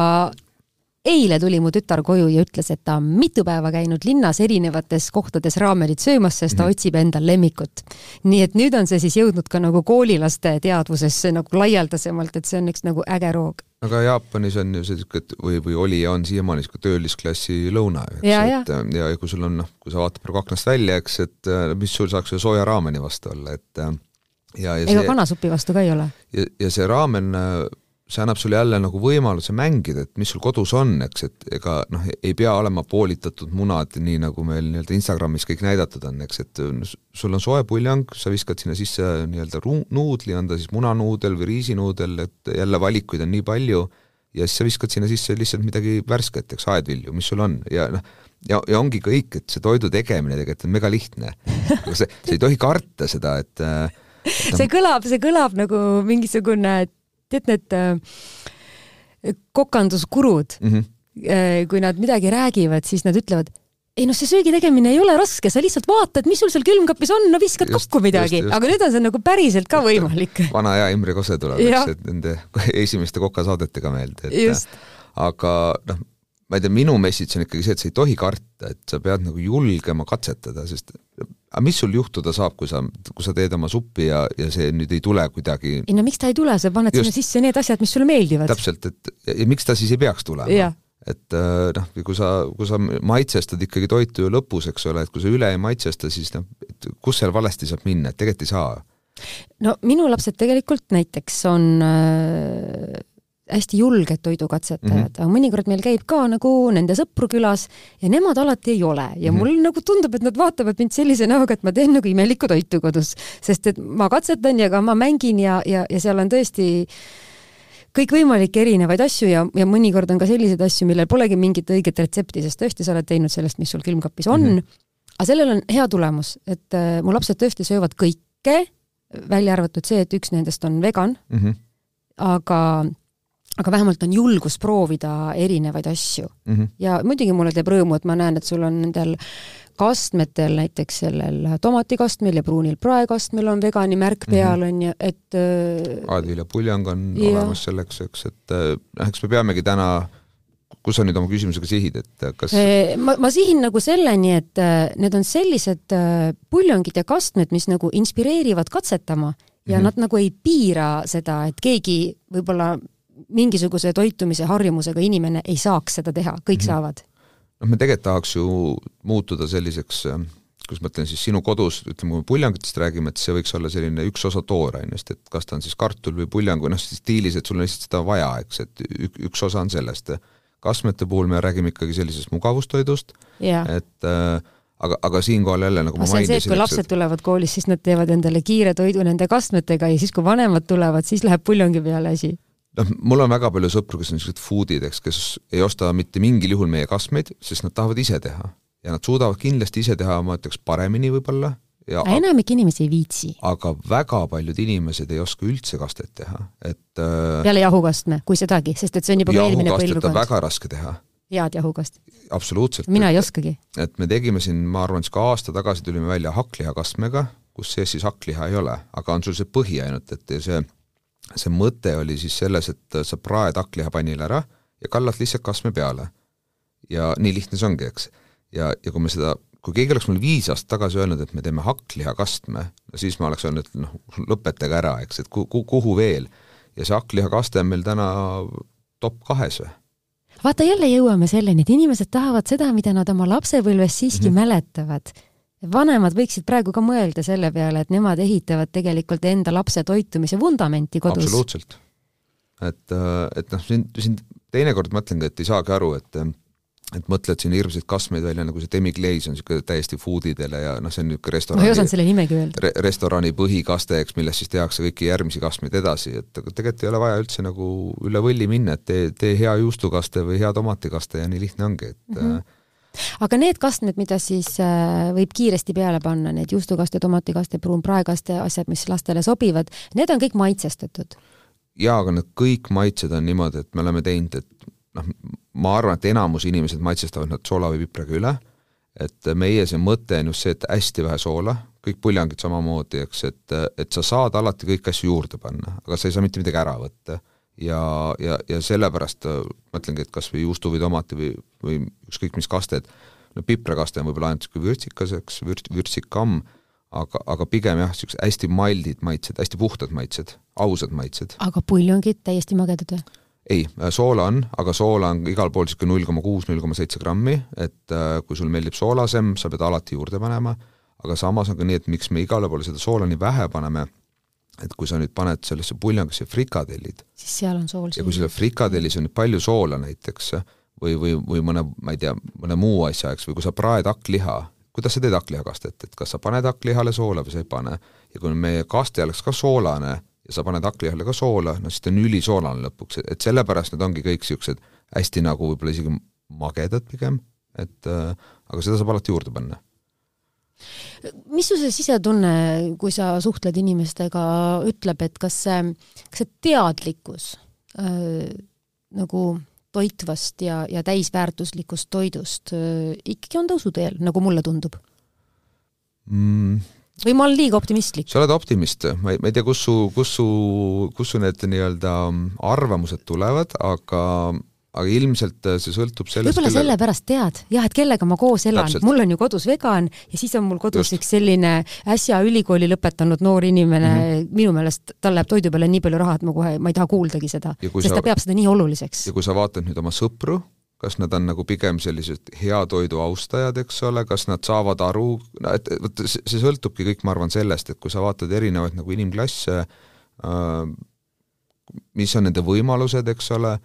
eile tuli mu tütar koju ja ütles, et ta on mitu päeva käinud linnas erinevates kohtades raamenit söömas, sest ta mm otsib endal lemmikut. nii et nüüd on see siis jõudnud ka nagu koolilaste teadvusesse nagu laialdasemalt, et see on üks nagu äge roog. aga Jaapanis on ju see niisugune, või, või oli ja on siiamaani niisugune töölisklassi lõuna, eks, et ja, ja kui sul on noh, kui sa vaatad praegu aknast välja, eks, et mis sul saaks ju sooja raameni vastu olla, et ja, ja ega see, kanasupi vastu ka ei ole. ja, ja see raamen see annab sulle jälle nagu võimaluse mängida, et mis sul kodus on, eks, et ega noh, ei pea olema poolitatud munad, nii nagu meil nii-öelda Instagramis kõik näidatud on, eks, et sul on soe puljang, sa viskad sinna sisse nii-öelda nuudli, on ta siis munanuudel või riisinuudel, et jälle valikuid on nii palju, ja siis sa viskad sinna sisse lihtsalt midagi värsket, eks, aedvilju, mis sul on ja noh, ja, ja ongi kõik, et see toidu tegemine tegelikult on mega lihtne. sa, sa ei tohi karta seda, et et see kõlab, see kõlab nagu mingisugune tead need äh, kokanduskurud? Mm, -hmm. kui nad midagi räägivad, siis nad ütlevad, ei noh, see söögi tegemine ei ole raske, sa lihtsalt vaatad, mis sul seal külmkapis on, no viskad just, kokku midagi, aga nüüd on see nagu päriselt ka võimalik. <laughs> vana hea Imre Kose tuleb, eks, et nende <laughs> esimeste kokasaadetega meelde, et aga noh, ma ei tea, minu message on ikkagi see, et sa ei tohi karta, et sa pead nagu julgema katsetada, sest aga mis sul juhtuda saab, kui sa, kui sa teed oma suppi ja, ja see nüüd ei tule kuidagi ei no miks ta ei tule, sa paned Just, sinna sisse need asjad, mis sulle meeldivad. täpselt, et ja, miks ta siis ei peaks tulema? et äh, noh, kui sa, kui sa maitsestad ikkagi toitu ju lõpus, eks ole, et kui sa üle ei maitsesta, siis noh, et kus seal valesti saab minna, et tegelikult ei saa. no minu lapsed tegelikult näiteks on äh hästi julged toidukatsetajad mm, -hmm. aga mõnikord meil käib ka nagu nende sõpru külas ja nemad alati ei ole ja mm -hmm. mul nagu tundub, et nad vaatavad mind sellise näoga, et ma teen nagu imelikku toitu kodus, sest et ma katsetan ja ka ma mängin ja, ja, ja seal on tõesti kõikvõimalikke erinevaid asju ja, ja mõnikord on ka selliseid asju, millel polegi mingit õiget retsepti, sest tõesti sa oled teinud sellest, mis sul külmkapis on mm. -hmm. aga sellel on hea tulemus, et äh, mu lapsed tõesti söövad kõike, välja arvatud see, et üks nendest on vegan mm, -hmm. aga aga vähemalt on julgus proovida erinevaid asju mm. -hmm. ja muidugi mulle teeb rõõmu, et ma näen, et sul on nendel kastmetel, näiteks sellel tomatikastmel ja pruunil praekastmel on vegani märk mhm. peal, on ju, et äh, aadviljapuljang on ja. olemas selleks, eks, et äh, noh, eks me peamegi täna kus sa nüüd oma küsimusega sihid, et äh, kas ma, ma sihin nagu selleni, et need on sellised puljongid ja kastmed, mis nagu inspireerivad katsetama ja mm -hmm. nad nagu ei piira seda, et keegi võib-olla mingisuguse toitumise harjumusega inimene ei saaks seda teha, kõik mm -hmm. saavad. noh, me tegelikult tahaks ju muutuda selliseks kuidas ma ütlen siis, sinu kodus, ütleme, kui me puljangutest räägime, et see võiks olla selline üks osa toorainest, et kas ta on siis kartul või puljang või noh, stiilis, et sul on lihtsalt seda vaja, eks, et üks osa on sellest. kastmete puhul me räägime ikkagi sellisest mugavustoidust, et äh, aga, aga siinkohal jälle nagu ma see on see, et kui lapsed et... tulevad koolis, siis nad teevad endale kiire toidu nende kastmetega ja siis, kui vanemad tulevad, siis läheb puljongi peale asi noh, mul on väga palju sõpru, kes on niisugused food'id, eks, kes ei osta mitte mingil juhul meie kastmeid, sest nad tahavad ise teha. ja nad suudavad kindlasti ise teha, ma ütleks, paremini võib-olla ja enamik inimesi ei viitsi. aga väga paljud inimesed ei oska üldse kastet teha, et äh, peale jahukastme, kui sedagi, sest et see on juba eelmine põlvkond. väga raske teha. head jahukast. absoluutselt. mina ei oskagi. et me tegime siin, ma arvan, siis ka aasta tagasi tulime välja hakklihakastmega, kus sees siis hakkliha ei ole, aga on sul see põhi ainult, et see see mõte oli siis selles, et sa praed hakkliha pannile ära ja kallad lihtsalt kastme peale. ja nii lihtne see ongi, eks. ja, ja kui me seda, kui keegi oleks mulle viis aastat tagasi öelnud, et me teeme hakklihakastme, siis ma oleks öelnud, et noh, lõpetage ära, eks, et ku-, ku-, kuhu veel. ja see hakklihakaste on meil täna top kahes või vaata, jälle jõuame selleni, et inimesed tahavad seda, mida nad oma lapsepõlvest siiski mm -hmm. mäletavad. Vanemad võiksid praegu ka mõelda selle peale, et nemad ehitavad tegelikult enda lapse toitumise vundamenti kodus. absoluutselt. et, äh, et noh, siin, siin teinekord mõtlengi, et ei saagi aru, et et mõtled siin hirmsaid kastmeid välja, nagu see demi-glaze on niisugune täiesti food idele ja noh, see on niisugune restorani ma ei osanud selle nimegi öelda re. restorani põhikaste, eks, millest siis tehakse kõiki järgmisi kastmeid edasi, et tegelikult ei ole vaja üldse nagu üle võlli minna, et tee, tee hea juustukaste või hea tomatikaste ja nii lihtne ongi, et mm -hmm aga need kastmed, mida siis äh, võib kiiresti peale panna, need juustukaste, tomatikaste, pruunpraekaste asjad, mis lastele sobivad, need on kõik maitsestatud? jaa, aga need kõik maitsed on niimoodi, et me oleme teinud, et noh, ma arvan, et enamus inimesed maitsestavad nad soola või pipraga üle, et meie see mõte on just see, et hästi vähe soola, kõik puljangid samamoodi, eks, et, et sa saad alati kõiki asju juurde panna, aga sa ei saa mitte midagi ära võtta. Ja, ja, ja sellepärast mõtlengi, et kas või juustu või tomati või, või ükskõik mis kasted, no piprakaste on võib-olla ainult niisugune vürtsikas, eks, vürts, vürtsikamm, aga, aga pigem jah, niisugused hästi maldid maitsed, hästi puhtad maitsed, ausad maitsed. aga puljongid täiesti magedad või? ei, äh, soola on, aga soola on igal pool niisugune null koma kuus, null koma seitse grammi, et äh, kui sul meeldib soolasem, sa pead alati juurde panema, aga samas on ka nii, et miks me igale poole seda soola nii vähe paneme, et kui sa nüüd paned sellesse puljangusse frikadellid, siis seal on sool sees. ja kui selle frikadellis on nüüd palju soola näiteks või, või, või mõne, ma ei tea, mõne muu asja, eks, või kui sa praed hakkliha, kuidas sa teed hakklihakastet, et kas sa paned hakklihale soola või sa ei pane, ja kui meie kaste oleks ka soolane, ja sa paned hakklihale ka soola, no siis ta on ülisoolane lõpuks, et sellepärast need ongi kõik niisugused hästi nagu võib-olla isegi magedad pigem, et äh, aga seda saab alati juurde panna. Mis su see sisetunne, kui sa suhtled inimestega, ütleb, et kas see, kas see teadlikkus äh, nagu toitvast ja, ja täisväärtuslikust toidust äh, ikkagi on tõusuteel, nagu mulle tundub mm,? või ma olen liiga optimistlik? sa oled optimist, ma ei, ma ei tea, kus su, kus su, kus su need nii-öelda arvamused tulevad, aga aga ilmselt see sõltub sellest võib-olla kellega... sellepärast tead, jah, et kellega ma koos elan, mul on ju kodus vegan ja siis on mul kodus Just. üks selline äsja ülikooli lõpetanud noor inimene mm, -hmm. minu meelest tal läheb toidu peale nii palju raha, et ma kohe, ma ei taha kuuldagi seda, sest sa... ta peab seda nii oluliseks. ja kui sa vaatad nüüd oma sõpru, kas nad on nagu pigem sellised hea toidu austajad, eks ole, kas nad saavad aru, no et vot see sõltubki kõik, ma arvan, sellest, et kui sa vaatad erinevaid nagu inimklasse äh,, mis on nende võimalused, eks ole,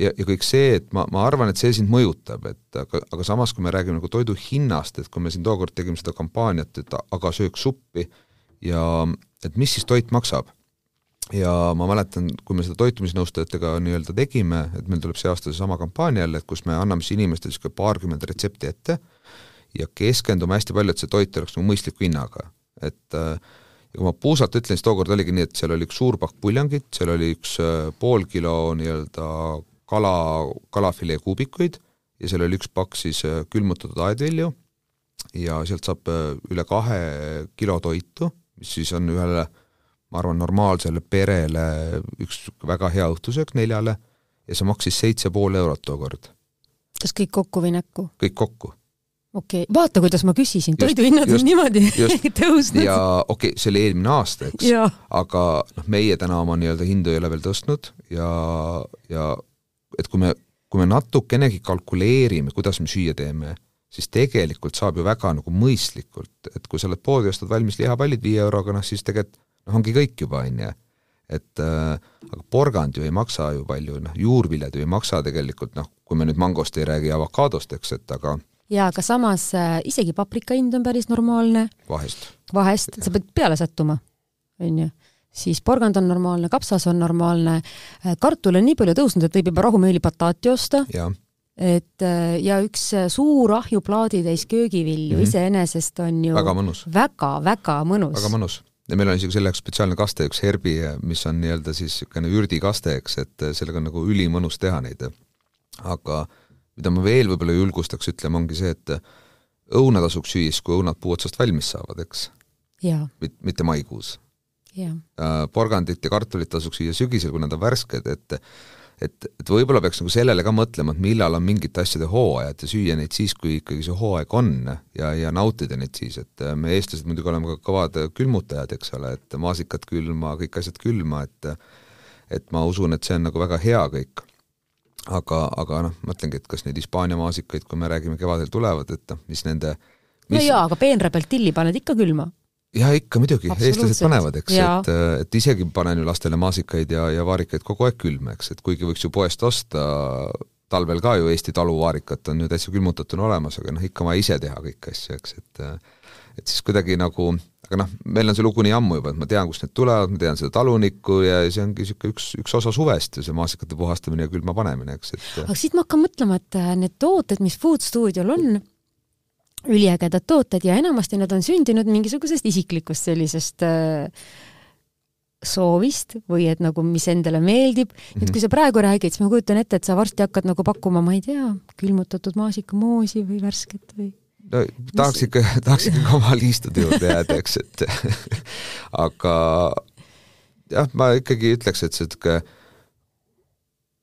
ja, ja kõik see, et ma, ma arvan, et see sind mõjutab, et aga, aga samas, kui me räägime nagu toidu hinnast, et kui me siin tookord tegime seda kampaaniat, et aga söök suppi ja et mis siis toit maksab ja ma mäletan, kui me seda toitumisnõustajatega nii-öelda tegime, et meil tuleb see aasta seesama kampaania jälle, et kus me anname siis inimestele niisugune paarkümmend retsepti ette ja keskendume hästi palju, et see toit oleks nagu mõistliku hinnaga. et äh, ja kui ma puusalt ütlen, siis tookord oligi nii, et seal oli üks suur pakk puljangit, seal oli üks äh, pool kilo nii-öelda kala, kalafilee kuubikuid ja seal oli üks pakk siis äh, külmutatud aedvilju ja sealt saab üle kahe kilo toitu, mis siis on ühele ma arvan, normaalsele perele üks väga hea õhtusöök neljale ja see maksis seitse pool eurot tookord. kas kõik kokku või näkku? kõik kokku. okei okay., vaata, kuidas ma küsisin, toiduhinnad on niimoodi <laughs> tõusnud. ja okei okay,, see oli eelmine aasta, eks, aga noh, meie täna oma nii-öelda hindu ei ole veel tõstnud ja, ja et kui me, kui me natukenegi kalkuleerime, kuidas me süüa teeme, siis tegelikult saab ju väga nagu mõistlikult, et kui sa oled poodi, ostad valmis lihapallid viie euroga, noh siis tegelikult noh, ongi kõik juba, on ju. et äh, aga porgand ju ei maksa ju palju, noh, juurviljad ju ei maksa tegelikult, noh, kui me nüüd mangost ei räägi, avokaadost, eks, et aga jaa, aga samas äh, isegi paprika hind on päris normaalne. vahest. vahest, sa pead peale sattuma, on ju siis porgand on normaalne, kapsas on normaalne, äh, kartul on nii palju tõusnud, et võib juba rahumeelipataati osta. et äh, ja üks äh, suur ahju plaaditäis köögivilju mm -hmm. iseenesest on ju väga mõnus väga,. väga-väga mõnus. väga mõnus ja meil on isegi selle jaoks spetsiaalne kaste, üks herbi, mis on nii-öelda siis niisugune ürdikaste, eks, et sellega on nagu ülimõnus teha neid. aga mida ma veel võib-olla julgustaks ütlema, ongi see, et õuna tasuks süüa siis, kui õunad puu otsast valmis saavad, eks. Mit-, mitte maikuus. Äh, porgandit ja kartulit tasuks süüa sügisel, kui nad on värsked, et et, et võib-olla peaks nagu sellele ka mõtlema, et millal on mingite asjade hooajad ja süüa neid siis, kui ikkagi see hooaeg on ja, ja nautida neid siis, et äh, me, eestlased muidugi oleme ka kõvad külmutajad, eks ole, et maasikad külma, kõik asjad külma, et et ma usun, et see on nagu väga hea kõik. aga, aga noh, mõtlengi, et kas neid Hispaania maasikaid, kui me räägime kevadel tulevad, et noh, mis nende mis... no jaa, aga peenrapelt tilli paned ikka külma jah, ikka muidugi, eestlased panevad, eks, et, et isegi panen ju lastele maasikaid ja, ja vaarikaid kogu aeg külma, eks, et kuigi võiks ju poest osta, talvel ka ju Eesti taluvaarikat on ju täitsa külmutatuna olemas, aga noh, ikka vaja ise teha kõiki asju, eks, et et siis kuidagi nagu, aga noh, meil on see lugu nii ammu juba, et ma tean, kust need tulevad, ma tean seda talunikku ja see ongi niisugune üks, üks osa suvest, see maasikate puhastamine ja külma panemine, eks, et aga siit ma hakkan mõtlema, et need tooted, mis Food Studiol on, üliägedad tooted ja enamasti nad on sündinud mingisugusest isiklikust sellisest äh, soovist või et nagu, mis endale meeldib -hmm. et kui sa praegu räägid, siis ma kujutan ette, et sa varsti hakkad nagu pakkuma, ma ei tea, külmutatud maasikamoosi või värsket või no tahaks ikka, <laughs> tahaks ikka oma liistude juurde jääda, eks, et <laughs> aga jah, ma ikkagi ütleks, et see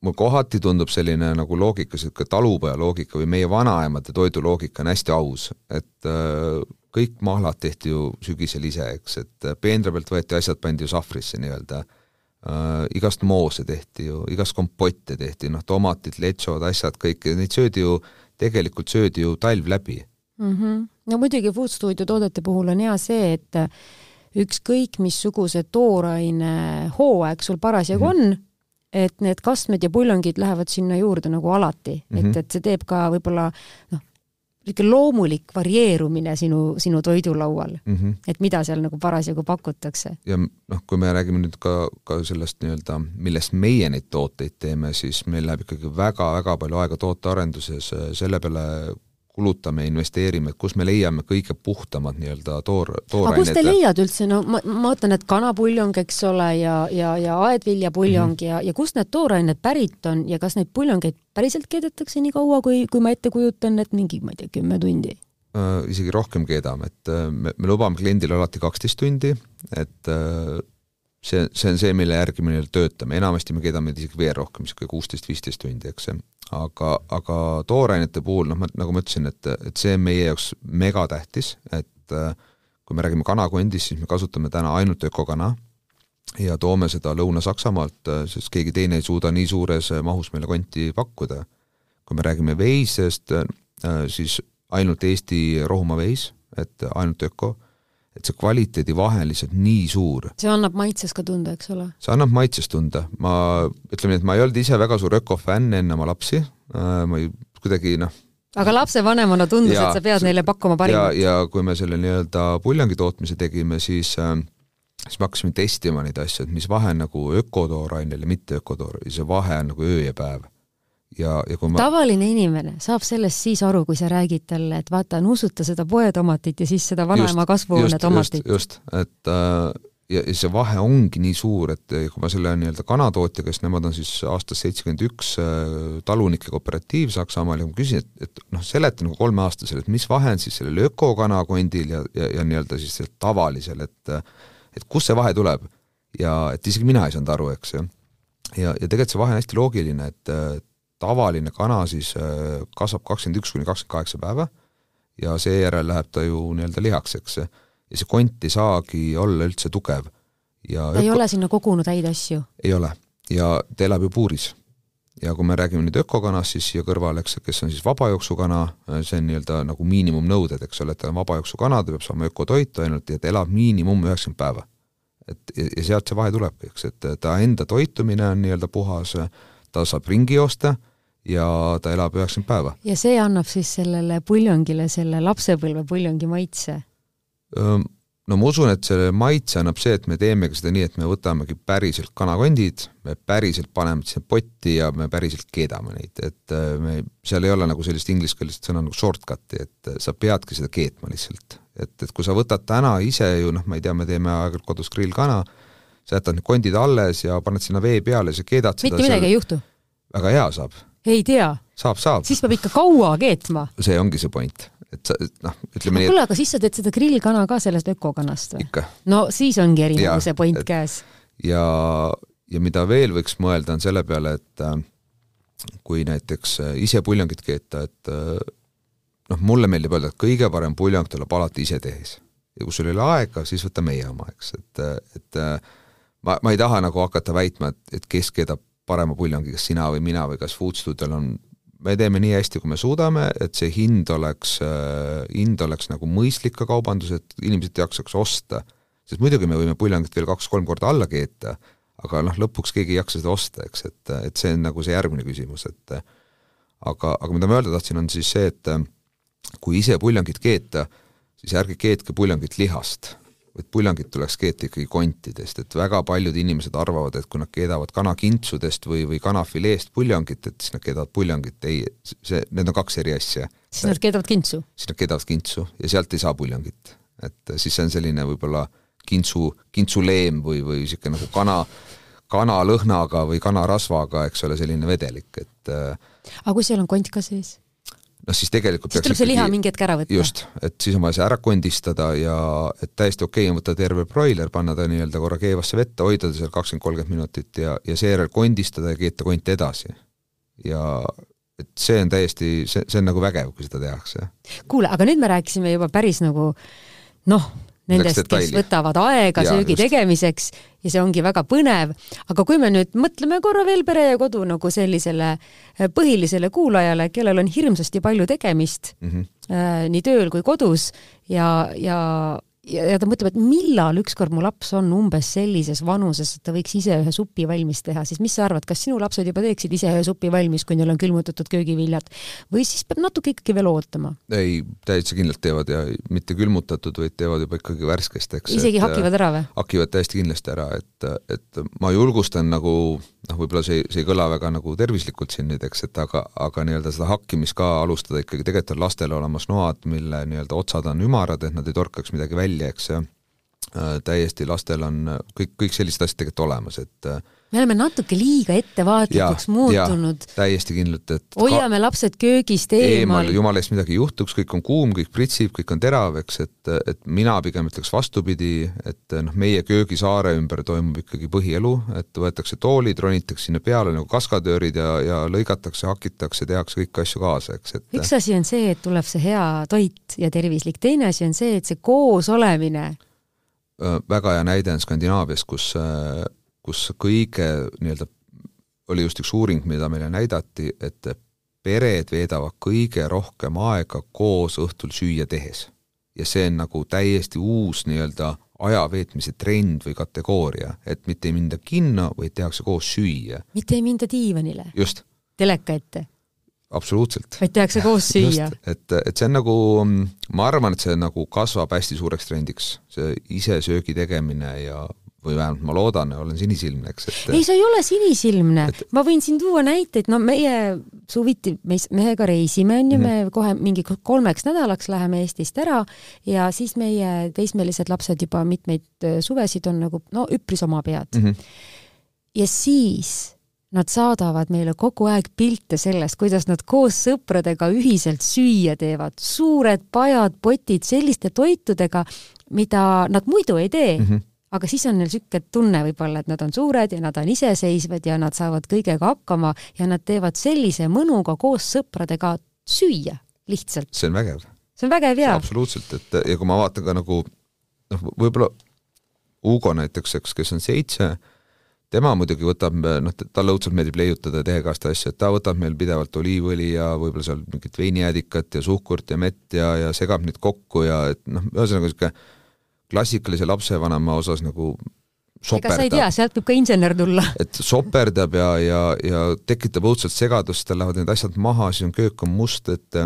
mul kohati tundub selline nagu loogika, sihuke talupoja loogika või meie vanaemade toiduloogika on hästi aus, et äh, kõik mahlad tehti ju sügisel ise, eks, et peenra pealt võeti asjad, pandi ju sahvrisse nii-öelda äh,, igast moose tehti ju, igast kompotte tehti, noh, tomatid, lechod, asjad, kõik, neid söödi ju, tegelikult söödi ju talv läbi mm. -hmm. no muidugi Food Studio toodete puhul on hea see, et ükskõik missuguse tooraine hooaeg sul parasjagu mm -hmm. on, et need kastmed ja puljongid lähevad sinna juurde nagu alati mm, -hmm. et, mhm. et see teeb ka võib-olla noh, niisugune loomulik varieerumine sinu, sinu toidulaual mm, -hmm. et mida seal nagu parasjagu pakutakse. ja noh, kui me räägime nüüd ka, ka sellest nii-öelda, millest meie neid tooteid teeme, siis meil läheb ikkagi väga-väga palju aega tootearenduses selle peale, kulutame, investeerime, et kus me leiame kõige puhtamad nii-öelda toor, toorained. aga kust te leiad üldse, no ma, ma mõtlen, et kanapuljong, eks ole, ja, ja, ja aedviljapuljong mm -hmm. ja, ja kust need toorained pärit on ja kas neid puljongeid päriselt keedetakse nii kaua, kui, kui ma ette kujutan, et mingi, ma ei tea, kümme tundi? Uh, isegi rohkem keedame, et uh, me, me lubame kliendile alati kaksteist tundi, et uh, see, see on see, mille järgi me töötame, enamasti me keedame isegi veel rohkem, niisugune kuusteist-viisteist tundi, eks aga, aga toorainete puhul noh, ma nagu ma ütlesin, et, et see on meie jaoks megatähtis, et äh, kui me räägime kanakondist, siis me kasutame täna ainult ökokana ja toome seda Lõuna-Saksamaalt, äh, sest keegi teine ei suuda nii suures mahus meile konti pakkuda. kui me räägime veisest, äh, siis ainult Eesti rohumaa veis, et ainult öko et see kvaliteedivahe lihtsalt nii suur. see annab maitses ka tunda, eks ole? see annab maitses tunda, ma ütleme nii, et ma ei olnud ise väga suur ökofänn enne oma lapsi, äh, ma ei, kuidagi noh, aga lapsevanemana tundus, et sa pead neile pakkuma parimat. ja, ja kui me selle nii-öelda puljongi tootmise tegime, siis äh, siis me hakkasime testima neid asju, et mis vahe on nagu ökotoorainel ja mitte ökotoor, see vahe on nagu öö ja päev ja, ja kui ma tavaline inimene saab sellest siis aru, kui sa räägid talle, et vaata, nuusuta seda poetomatit ja siis seda vanaema kasvuhoone tomatit. just, et äh, ja, ja see vahe ongi nii suur, et kui ma selle nii-öelda kanatootjaga, kes nemad on siis aastast seitsekümmend üks äh, talunike kooperatiiv Saksamaal ja ma küsin, et, et noh, seleta nagu kolmeaastasele, et mis vahe on siis sellel ökokanakondil ja, ja, ja nii-öelda siis tavalisel, et et kust see vahe tuleb ja et isegi mina ei saanud aru, eks ju. ja, ja tegelikult see vahe on hästi loogiline, et, et tavaline kana siis äh, kasvab kakskümmend üks kuni kakskümmend kaheksa päeva ja seejärel läheb ta ju nii-öelda lihaks, eks. ja see kont ei saagi olla üldse tugev. ja ta ei öko... ole sinna kogunud häid asju? ei ole ja ta elab ju puuris. ja kui me räägime nüüd ökokanast, siis siia kõrvale, eks, kes on siis vabajooksukana, see on nii-öelda nagu miinimumnõuded, eks ole, et ta on vabajooksukana, ta peab saama ökotoitu ainult ja ta elab miinimum üheksakümmend päeva. et ja, ja sealt see vahe tulebki, eks, et ta enda toitumine on nii-öelda puhas, ta saab ringi joosta ja ta elab üheksakümmend päeva. ja see annab siis sellele puljongile selle lapsepõlve puljongi maitse? no ma usun, et selle maitse annab see, et me teemegi seda nii, et me võtamegi päriselt kanakondid, me päriselt paneme sinna potti ja me päriselt keedame neid, et me, seal ei ole nagu sellist ingliskeelset sõna nagu shortcut'i, et sa peadki seda keetma lihtsalt. et, et kui sa võtad täna ise ju noh, ma ei tea, me teeme aeg-ajalt kodus grillkana, sa jätad need kondid alles ja paned sinna vee peale, sa keedad mitte midagi ei juhtu? väga hea saab ei tea. saab, saab. siis peab ikka kaua keetma. see ongi see point, et sa noh, ütleme nii. kuule, aga siis sa teed seda grillkana ka sellest ökokanast või? no siis ongi erinevuse point et, käes. ja, ja mida veel võiks mõelda, on selle peale, et äh, kui näiteks äh, ise puljongit keeta, et äh, noh, mulle meeldib öelda, et kõige parem puljong tuleb alati ise tehes. ja kui sul ei ole aega, siis võta meie oma, eks, et, et ma, ma ei taha nagu hakata väitma, et, et kes keedab parema puljongi, kas sina või mina või kas Food Studiol on, me teeme nii hästi, kui me suudame, et see hind oleks, hind oleks nagu mõistlik ka kaubanduses, et inimesed jaksaks osta. sest muidugi me võime puljongit veel kaks-kolm korda alla keeta, aga noh, lõpuks keegi ei jaksa seda osta, eks, et, et see on nagu see järgmine küsimus, et aga, aga mida ma öelda tahtsin, on siis see, et kui ise puljongit keeta, siis ärge keetke puljongit lihast, vaid puljongit tuleks keeta ikkagi kontidest, et väga paljud inimesed arvavad, et kui nad keedavad kanakintsudest või, või kanafileest puljongit, et siis nad keedavad puljongit, ei, see, need on kaks eri asja. siis nad keedavad kintsu? siis nad keedavad kintsu ja sealt ei saa puljongit. et siis see on selline võib-olla kintsu, kintsuleem või, või niisugune nagu kana, kanalõhnaga või kanarasvaga, eks ole, selline vedelik, et aga kui seal on kont ka sees? Noh, siis tegelikult siis tuleb see liha mingi hetk ära võtta. just, et siis on vaja see ära kondistada ja et täiesti okei okay on võtta terve broiler, panna ta nii-öelda korra keevasse vette, hoida ta seal kakskümmend, kolmkümmend minutit ja, ja seejärel kondistada ja keeta konti edasi. ja et see on täiesti, see, see on nagu vägev, kui seda tehakse. kuule, aga nüüd me rääkisime juba päris nagu noh, nendest, kes võtavad aega ja, söögi just. tegemiseks ja see ongi väga põnev. aga kui me nüüd mõtleme korra veel pere ja kodu nagu sellisele äh, põhilisele kuulajale, kellel on hirmsasti palju tegemist mm -hmm. nii tööl kui kodus ja, ja ja, ja ta mõtleb, et millal ükskord mu laps on umbes sellises vanuses, et ta võiks ise ühe supi valmis teha, siis mis sa arvad, kas sinu lapsed juba teeksid ise ühe supi valmis, kui neil on külmutatud köögiviljad või siis peab natuke ikkagi veel ootama? ei, täitsa kindlalt teevad ja mitte külmutatud, vaid teevad juba ikkagi värskest, eks. isegi et, hakivad ära või? hakivad täiesti kindlasti ära, et, et ma julgustan nagu noh, võib-olla see, see ei kõla väga nagu tervislikult siin nüüd, eks, et aga, aga nii-öelda seda hakkimist ka alustada ikkagi, tegelikult on lastel olemas noad, mille nii-öelda otsad on ümarad, et nad ei torkaks midagi välja välja, eks äh, täiesti lastel on kõik, kõik sellised asjad tegelikult olemas, et äh, me oleme natuke liiga ettevaatlikuks ja, muutunud. täiesti kindlalt, et hoiame ka... lapsed köögist eemal, eemal.. jumala eest midagi juhtuks, kõik on kuum, kõik pritsib, kõik on terav, eks, et, et mina pigem ütleks vastupidi, et noh, meie köögisaare ümber toimub ikkagi põhielu, et võetakse toolid, ronitakse sinna peale nagu kaskadöörid ja, ja lõigatakse, hakitakse, tehakse kõiki asju kaasa, eks, et üks asi on see, et tuleb see hea toit ja tervislik, teine asi on see, et see koosolemine väga hea näide on Skandinaavias, kus kus kõige nii-öelda, oli just üks uuring, mida meile näidati, et pered veedavad kõige rohkem aega koos õhtul süüa tehes. ja see on nagu täiesti uus nii-öelda aja veetmise trend või kategooria, et mitte ei minda kinno, vaid tehakse koos süüa. mitte ei minda diivanile? just. teleka ette? absoluutselt. vaid tehakse koos <laughs> süüa. et, et see on nagu, ma arvan, et see nagu kasvab hästi suureks trendiks, see isesöögi tegemine ja või vähemalt ma loodan olen sinisilmne, eks, et ei, sa ei ole sinisilmne et..., ma võin siin tuua näiteid, no meie suviti, me mehega reisime, on ju me kohe mingi kolmeks nädalaks läheme Eestist ära ja siis meie teismelised lapsed juba mitmeid suvesid on nagu no üpris oma pead mm. -hmm. ja siis nad saadavad meile kogu aeg pilte sellest, kuidas nad koos sõpradega ühiselt süüa teevad, suured pajad, potid selliste toitudega, mida nad muidu ei tee mm. -hmm aga siis on neil niisugune tunne võib-olla, et nad on suured ja nad on iseseisvad ja nad saavad kõigega hakkama ja nad teevad sellise mõnuga koos sõpradega süüa lihtsalt. see on vägev. see on vägev jaa. absoluutselt, et ja kui ma vaatan ka nagu noh, võib-olla Ugo näiteks, eks, kes on seitse, tema muidugi võtab, noh, talle õudselt meeldib leiutada ja teha igast asju, et ta võtab meil pidevalt oliivõli ja võib-olla seal mingit veinijäädikat ja suhkurt ja mett ja, ja segab neid kokku ja et noh, ühesõnaga niisugune klassikalise lapsevanema osas nagu soperdab. ega sa ei tea, sealt võib ka insener tulla. <laughs> et soperdab ja, ja, ja tekitab õudselt segadust, tal lähevad need asjad maha, siis on köök on must, et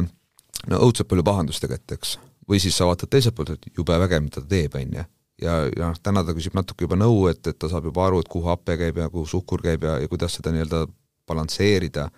no õudselt palju pahandust tegelikult, eks. või siis sa vaatad teiselt poolt, et jube vägev, mida ta teeb, on ju. ja, ja noh, täna ta küsib natuke juba nõu, et, et ta saab juba aru, et kuhu hape käib ja kuhu suhkur käib ja, ja kuidas seda nii-öelda balansseerida.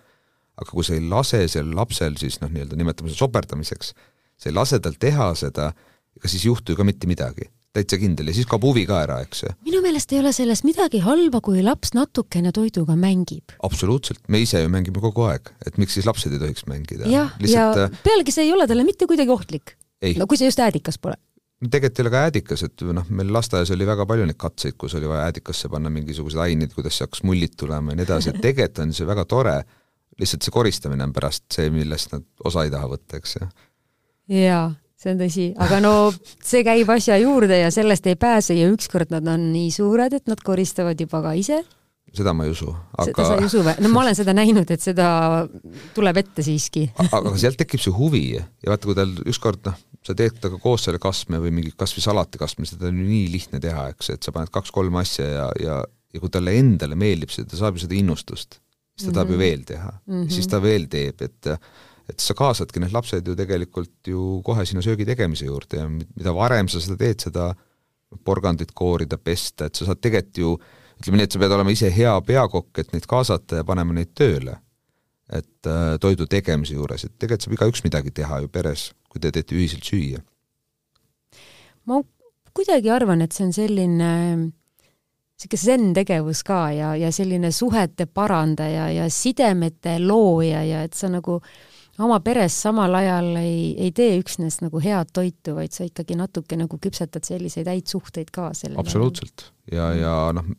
aga kui sa ei lase sel lapsel siis noh, nii-öelda nimetame seda soperdamiseks, sa ei lase tal teha seda, ega siis ei juhtu ju ka mitte midagi täitsa kindel ja siis kaob huvi ka ära, eks ju. minu meelest ei ole selles midagi halba, kui laps natukene toiduga mängib. absoluutselt, me ise ju mängime kogu aeg, et miks siis lapsed ei tohiks mängida. jah, ja äh, pealegi see ei ole talle mitte kuidagi ohtlik. no kui see just äädikas pole tegelikult ei ole ka äädikas, et noh, meil lasteaias oli väga palju neid katseid, kus oli vaja äädikasse panna mingisuguseid aineid, kuidas see hakkas mullid tulema ja nii edasi, et <laughs> tegelikult on see väga tore, lihtsalt see koristamine on pärast see, millest nad osa ei taha võtta, eks ju. jaa, see on tõsi, aga no see käib asja juurde ja sellest ei pääse ja ükskord nad on nii suured, et nad koristavad juba ka ise seda ma ei usu, aga seda sa ei usu või? no ma olen seda näinud, et seda tuleb ette siiski aga sealt tekib see huvi ja vaata, kui tal ükskord noh, sa teed temaga koos selle kastme või mingi kas või salatikastme, seda on ju nii lihtne teha, eks, et sa paned kaks-kolm asja ja, ja ja kui talle endale meeldib see, ta saab ju seda innustust, siis ta mm -hmm. tahab ju mhm. veel teha mm, -hmm. siis ta veel teeb, et et sa kaasadki need lapsed ju tegelikult ju kohe sinna söögi tegemise juurde ja mida varem sa seda teed, seda porgandit koorida, pesta, et sa saad tegelikult ju ütleme nii, et sa pead olema ise hea peakokk, et neid kaasata ja panema neid tööle. et äh, toidu tegemise juures, et tegelikult saab igaüks midagi teha ju peres, kui te teete ühiselt süüa. ma kuidagi arvan, et see on selline niisugune zen-tegevus ka ja, ja selline suhete parandaja ja sidemete looja ja et sa nagu oma peres samal ajal ei, ei tee üksnes nagu head toitu, vaid sa ikkagi natuke nagu küpsetad selliseid häid suhteid ka selle absoluutselt. ja, ja noh,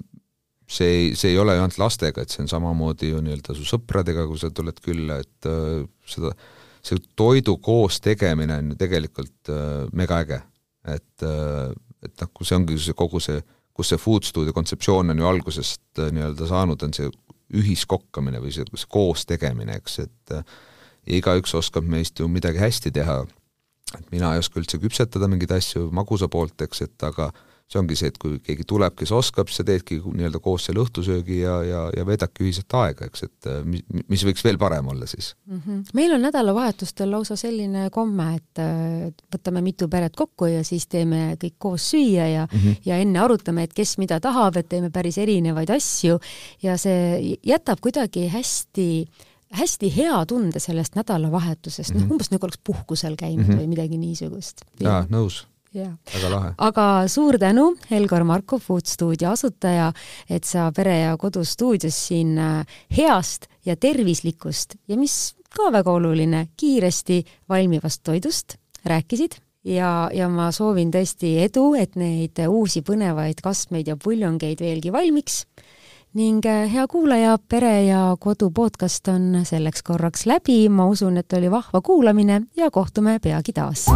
see ei, see ei ole ju ainult lastega, et see on samamoodi ju nii-öelda su sõpradega, kui sa tuled külla, et äh, seda, see toidu koos tegemine on ju tegelikult äh, megaäge. et äh,, et noh, kui see ongi see kogu see, kus see food studio kontseptsioon on ju algusest äh, nii-öelda saanud, on see ühiskokkamine või see, see koos tegemine, eks, et äh, igaüks oskab meist ju midagi hästi teha, et mina ei oska üldse küpsetada mingeid asju magusa poolt, eks, et aga äh, see ongi see, et kui keegi tuleb, kes oskab, siis sa teedki nii-öelda koos selle õhtusöögi ja, ja, ja veedadki ühiselt aega, eks, et äh, mis, mis võiks veel parem olla siis mm. -hmm. meil on nädalavahetustel lausa selline komme, et võtame mitu peret kokku ja siis teeme kõik koos süüa ja mm, -hmm. ja enne arutame, et kes mida tahab, et teeme päris erinevaid asju ja see jätab kuidagi hästi hästi hea tunde sellest nädalavahetusest mm, -hmm. noh mhm. umbes nagu oleks puhkusel käinud mm -hmm. või midagi niisugust. jaa, nõus väga lahe. aga suur tänu, Helgor Markov, Food stuudio asutaja, et sa Pere ja Kodu stuudios siin äh, heast ja tervislikust ja mis ka väga oluline, kiiresti valmivast toidust rääkisid ja, ja ma soovin tõesti edu, et neid uusi põnevaid kastmeid ja puljongeid veelgi valmiks ning äh, hea kuulaja, Pere ja Kodu podcast on selleks korraks läbi, ma usun, et oli vahva kuulamine ja kohtume peagi taas